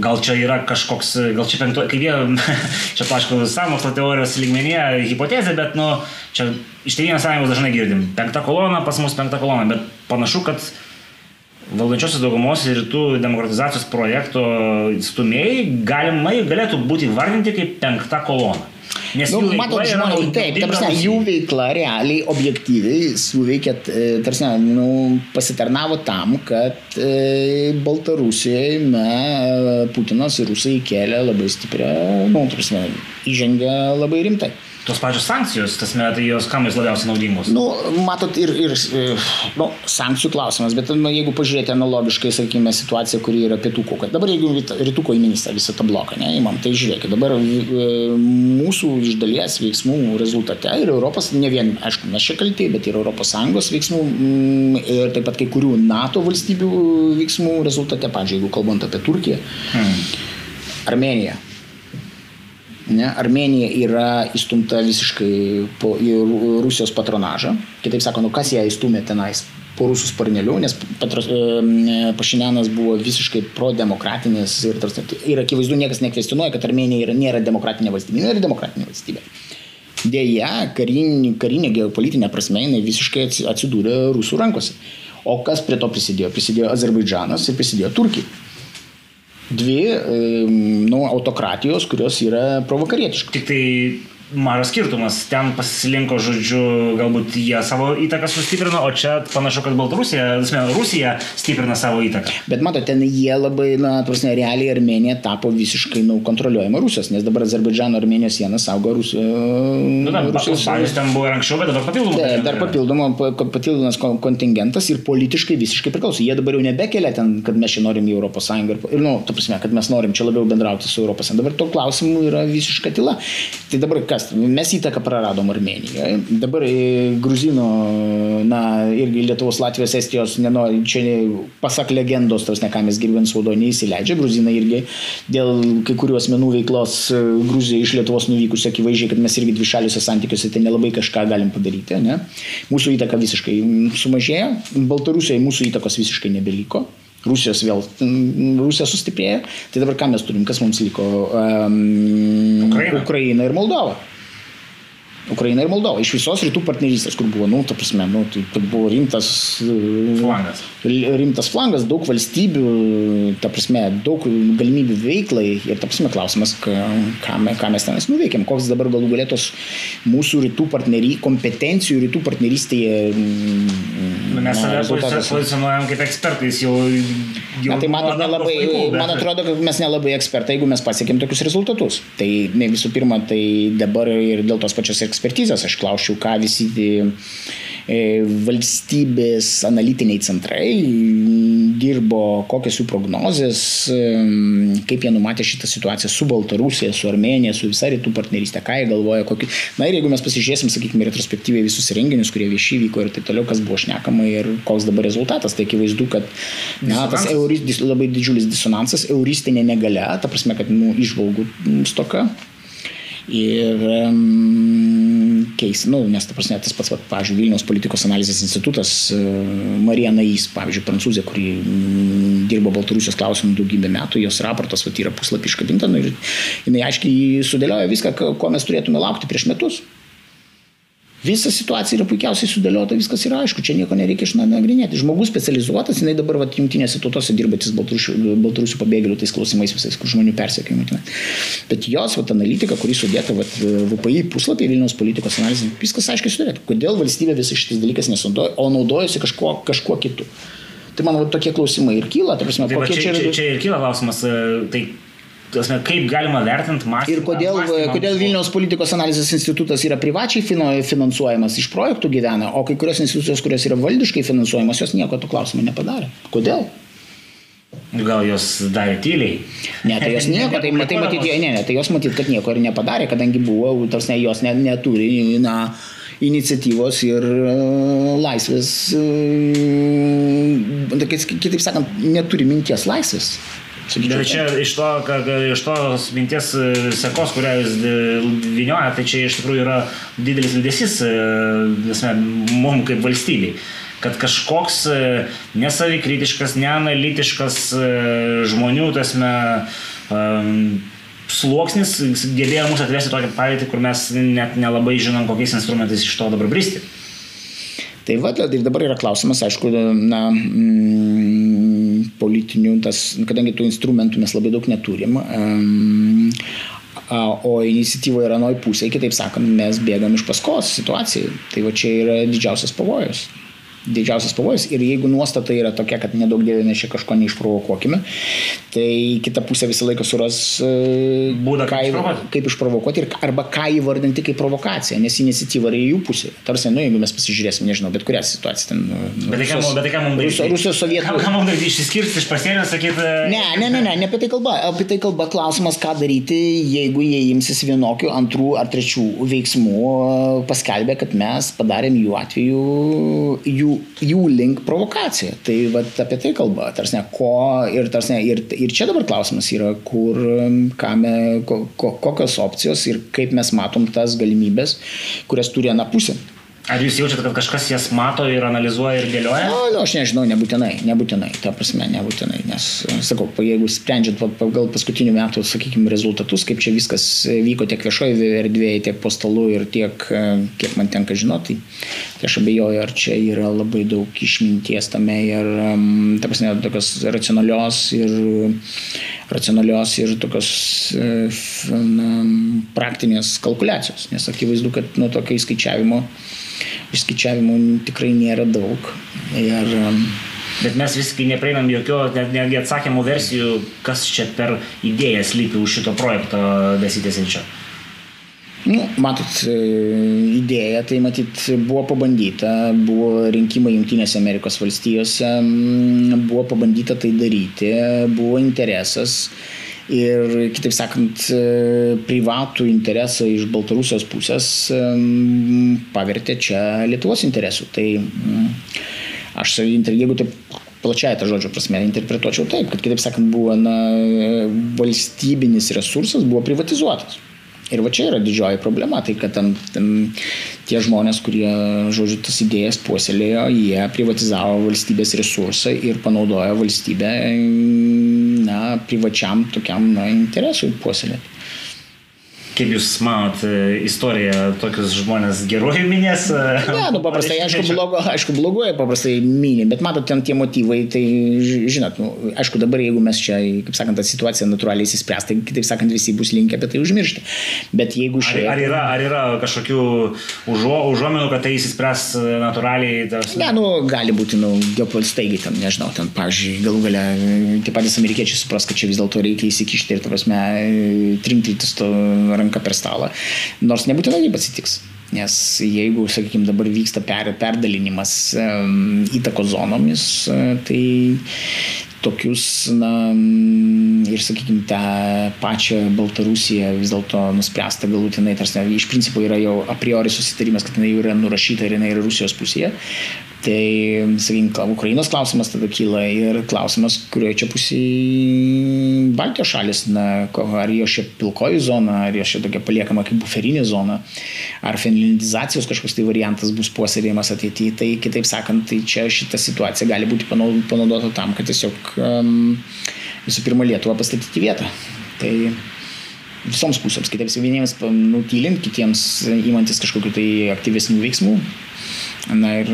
gal čia yra kažkoks, gal čia penkto, kaip jie, čia paaišku, samokslo teorijos lygmenyje hipotezė, bet, nu, čia iš Tėvynės sąjungos dažnai girdim, penkta kolona, pas mus penkta kolona, bet panašu, kad valdančiosios daugumos ir rytų demokratizacijos projekto stumėjai galimai galėtų būti vardinti kaip penkta kolona. Nes nu, matot, žmonės, taip, tarsi, jų veikla realiai, objektyviai suveikė, e, tarsi, nu, pasitarnavo tam, kad e, Baltarusijoje me, Putinas ir Rusai kėlė labai stiprią, nu, tarsi, įžengė labai rimtai tos pačios sankcijos, tas metai jos kam jos labiausiai naudingos? Nu, matot, ir, ir nu, sankcijų klausimas, bet nu, jeigu pažiūrėti analogiškai, sakykime, situaciją, kuri yra pietų koka. Dabar jeigu rytų kaiminystė visą tą bloką, ne, įmam, tai žiūrėkit, dabar e, mūsų iš dalies veiksmų rezultate ir Europos, ne vien, aišku, mes čia kalti, bet ir ES veiksmų mm, ir taip pat kai kurių NATO valstybių veiksmų rezultate, pavyzdžiui, jeigu kalbant apie Turkiją, hmm. Armeniją Ne, Armenija yra įstumta visiškai po, į Rusijos patronažą. Kitaip sakant, nu, kas ją įstumė tenais po rusų sparneliu, nes Petras, e, Pašinianas buvo visiškai pro-demokratinis ir, ir akivaizdu niekas nekvestionuoja, kad Armenija yra, nėra demokratinė valstybė. Yra demokratinė valstybė. Dėja, karinė, karinė geopolitinė prasme jinai visiškai atsidūrė rusų rankose. O kas prie to prisidėjo? Prisidėjo Azerbaidžanas ir prisidėjo Turkija dvi nu, autokratijos, kurios yra provokarietiškos. Tik tai mažas skirtumas. Ten pasilinko, žodžiu, galbūt jie savo įtaką sustiprino, o čia panašu, kad Baltarusija, asmen, Rusija stiprina savo įtaką. Bet mato, ten jie labai, na, prasme, realiai Armenija tapo visiškai, nu, kontroliuojama Rusijos, nes dabar Azerbaidžano Armenijos siena saugo Rusijos. Nu, da, Rusijos. Pavyzdžiui, ten buvo ir anksčiau, bet dabar papildomas. Taip, dar papildoma, papildomas kontingentas ir politiškai visiškai priklauso. Jie dabar jau nebekelia ten, kad mes čia norim į Europos Sąjungą ir, ir nu, tu prasme, kad mes norim čia labiau bendrauti su Europos Sąjunga. Dabar to klausimų yra visiška tyla. Tai dabar ką kas, mes įtaką praradom Armenijoje. Dabar Gruzino, na, irgi Lietuvos, Latvijos, Estijos, nenori, čia pasak legendos, tos ne ką mes girdėjom spaudo, neįsileidžia. Gruzinai irgi dėl kai kurių asmenų veiklos e, Gruzija iš Lietuvos nuvykus, akivaizdžiai, kad mes irgi dvišaliuose santykiuose tai nelabai kažką galim padaryti. Ne? Mūsų įtaka visiškai sumažėjo, Baltarusijoje mūsų įtakos visiškai nebeliko. Rusijos vėl, Rusija sustiprėjo, tai dabar ką mes turim, kas mums liko? Um, Ukraina. Ukraina ir Moldova. Ukraina ir Moldova. Iš visos rytų partnerystės, kur buvo, nu, ta prasme, nu, tai, tai buvo rimtas flangas. Rimtas flangas, daug valstybių, ta prasme, daug galimybių veiklai ir, ta prasme, klausimas, ką, ką, mes tenais nuveikėm, koks dabar galų galėtos mūsų rytų partnery, kompetencijų rytų partnerystėje. Nu, mes save pozicionuojam kaip ekspertais jau. jau Na, tai man, nelabai, laikų, bet... man atrodo, kad mes nelabai ekspertai, jeigu mes pasiekėm tokius rezultatus. Tai ne, visų pirma, tai dabar ir dėl tos pačios ekspertizės. Aš klausčiau, ką visi valstybės analitiniai centrai dirbo, kokios jų prognozės, e, kaip jie numatė šitą situaciją su Baltarusija, su Armenija, su visa rytų partnerystė, ką jie galvoja, kokį. Na ir jeigu mes pasižiūrėsim, sakykime, retrospektyviai visus renginius, kurie vieši vyko ir taip toliau, kas buvo šnekama ir koks dabar rezultatas, tai akivaizdu, kad na, tas euris, labai didžiulis disonansas, euristinė negalia, ta prasme, kad nu, išvalgų stoka ir um, keis, nu, nes ta prasme, tas pats, pavyzdžiui, Vilniaus politikos analizės institutas, uh, Marija Nais, pavyzdžiui, prancūzė, kuri um, dirbo Baltarusijos klausimų daugybę metų, jos raportas vat, yra puslapį iškabinta nu, ir jinai aiškiai sudėlioja viską, ko mes turėtume laukti prieš metus. Visa situacija yra puikiausiai sudėliota, viskas yra aišku, čia nieko nereikia išnagrinėti. Žmogus specializuotas, jinai dabar vat, jungtinėse tautose dirbantis baltarusių, baltarusių pabėgėlių tais klausimais visais, kur žmonių persiekimai. Bet jos vat, analitika, kuri sudėta vat, VPI puslapį Vilniaus politikos analizė, viskas aiškiai sudėta. Kodėl valstybė visas šitas dalykas nesunaudoja, o naudojasi kažkuo, kažkuo kitu. Tai man tokie klausimai ir kyla. Tai, prasme, tai čia, čia, čia ir kyla klausimas, e, tai Tasme, kaip galima vertinti mąstymą? Ir kodėl, mąstymą, kodėl Vilniaus politikos analizės institutas yra privačiai finansuojamas, iš projektų gyvena, o kai kurios institucijos, kurios yra valdiškai finansuojamos, jos nieko to klausimą nepadarė. Kodėl? Gal jos darė tyliai? Ne, tai jos nieko, tai, tai matyt, ne, ne, tai jos matyt, kad nieko ir nepadarė, kadangi buvo, tarsi jos net neturi, na, iniciatyvos ir uh, laisvės, uh, kitaip sakant, neturi minties laisvės. Sakyčiau, Bet čia iš, to, kad, iš tos minties e, sekos, kurią jūs vinioja, tai čia iš tikrųjų yra didelis liūdėsis e, mums kaip valstybei kad kažkoks e, nesavikritiškas, neanalitiškas žmonių, tasme, sluoksnis gebėjo mus atvesti tokią padėtį, kur mes net nelabai žinom, kokiais instrumentais iš to dabar bristi. Tai va, tai dabar yra klausimas, aišku, na, mm, politinių, tas, kadangi tų instrumentų mes labai daug neturim, um, o iniciatyva yra nuoj pusė, kitaip sakant, mes bėgam iš paskos situacijai. Tai va čia yra didžiausias pavojus didžiausias pavojus. Ir jeigu nuostata yra tokia, kad nedaug dievė mes čia kažko neišprovokuokime, tai kita pusė visą laiką suras e, būdą, kaip, kaip išprovokuoti ir, arba ką įvardinti kaip provokaciją, nes iniciatyva yra jų pusė. Tarsi, nu, jeigu mes pasižiūrėsim, nežinau, bet kurią situaciją ten. Nu, bet tai ką, tai mums daryti? Rusijos sovietų. Ką mums daryti? Išsiskirti iš pasienio, sakyti. Ne, ne, ne, ne, ne apie tai kalba. Apie tai kalba klausimas, ką daryti, jeigu jie imsis vienokių, antrų ar trečių veiksmų, paskelbė, kad mes padarėm jų atveju jų jų link provokacija. Tai vat, apie tai kalba. Tarsne, ko, ir, tarsne, ir, ir čia dabar klausimas yra, kur, kame, ko, ko, kokios opcijos ir kaip mes matom tas galimybės, kurias turi ana pusė. Ar jūs jaučiate, kad kažkas jas mato ir analizuoja ir dėlioja? Na, nu, aš nežinau, nebūtinai, nebūtinai, ta prasme, nebūtinai, nes, sakau, jeigu sprendžiant pagal paskutinių metų, sakykime, rezultatus, kaip čia viskas vyko tiek viešoje erdvėje, tiek po stalu ir tiek, kiek man tenka žinoti, tai aš abejoju, ar čia yra labai daug išminties tame ir, ta prasme, tokios racionalios ir racionalios ir tokios na, praktinės kalkulacijos, nes akivaizdu, kad nuo tokio įskaičiavimo išskaičiavimų tikrai nėra daug. Ir, um, Bet mes viskai neprieinam jokio, net, netgi atsakymų versijų, kas čia per idėją slypi už šito projekto besitėsiančio. Nu, matot, e, idėja tai matyt buvo pabandyta, buvo rinkimai Junktinėse Amerikos valstijose, buvo pabandyta tai daryti, buvo interesas ir, kitaip sakant, e, privatų interesą iš Baltarusijos pusės e, pavertė čia Lietuvos interesų. Tai mm, aš, jeigu taip plačiai tą žodžio prasme interpretuočiau taip, kad, kitaip sakant, buvo na, valstybinis resursas, buvo privatizuotas. Ir va čia yra didžioji problema, tai kad ten, ten tie žmonės, kurie, žodžiu, tas idėjas puoselėjo, jie privatizavo valstybės resursą ir panaudojo valstybę na, privačiam tokiam na, interesui puoselėti. Kaip Jūs manot, e, istorija tokius žmonės geruoju minės? E, ne, nu paprastai, aišku, blogo, aišku, bloguoja paprastai minė, bet matot, ten tie motyvai, tai žinot, nu, aišku, dabar jeigu mes čia, kaip sakant, ta situacija natūraliai įsispręs, tai kitaip sakant, visi bus linkę apie tai užmiršti. Bet jeigu šiaip... Ar, ar, yra, ar yra kažkokių užuo, užuomenų, kad tai įsispręs e, natūraliai? Tas... Ne, nu, gali būti, nu, geopolistaigiai ten, nežinau, ten, pavyzdžiui, galų gale, tie patys amerikiečiai supras, kad čia vis dėlto reikia įsikišti ir, ta prasme, trinktytis to ranką ranką per stalą, nors nebūtinai taip atsitiks. Nes jeigu, sakykime, dabar vyksta per, perdalinimas um, įtakos zonomis, uh, tai tokius, na, ir, sakykime, tą pačią Baltarusiją vis dėlto nuspręsta galutinai, tarsi iš principo yra jau a priori susitarimas, kad jinai jau yra nurašyta ir jinai yra Rusijos pusėje, Tai, sakykime, Ukrainos klausimas tada kyla ir klausimas, kurioje čia pusėje Baltijos šalis, na, ar jo čia pilkoji zona, ar jo čia tokia paliekama kaip buferinė zona, ar finlandizacijos kažkoks tai variantas bus puoselėjimas ateityje. Tai kitaip sakant, tai čia šita situacija gali būti panaudota tam, kad tiesiog visų pirma Lietuvą pastatyti vietą. Tai visoms pusėms, kitiems vieniems nutylint, kitiems įmantis kažkokiu tai aktyvesnių veiksmų. Na ir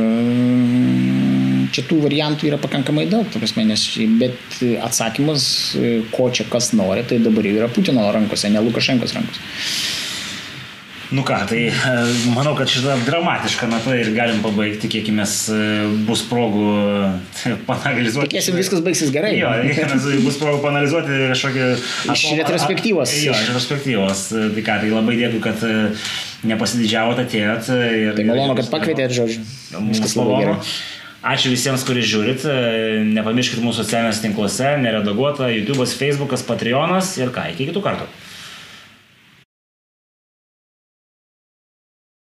čia tų variantų yra pakankamai daug, prasme, nes, bet atsakymas, ko čia kas nori, tai dabar jau yra Putino rankose, ne Lukašenkos rankose. Nu ką, tai e, manau, kad šitą dramatišką natą ir galim pabaigti, kiek mes bus progų e, panalizuoti. Tikėsim, viskas baigsis gerai. Jo, bus progų panalizuoti kažkokį... Iš retrospektyvos. Jo, iš retrospektyvos. Tai ką, tai labai dėkui, kad e, nepasididžiavot, atėjot. Ir, tai malonu, kad pakvietėt, žodžiu. Viskas labai gerai. Ačiū visiems, kurie žiūrit. Nepamirškit mūsų socialiniuose tinkluose, neredaguota, YouTube'as, Facebook'as, Patreon'as ir ką, iki kitų kartų.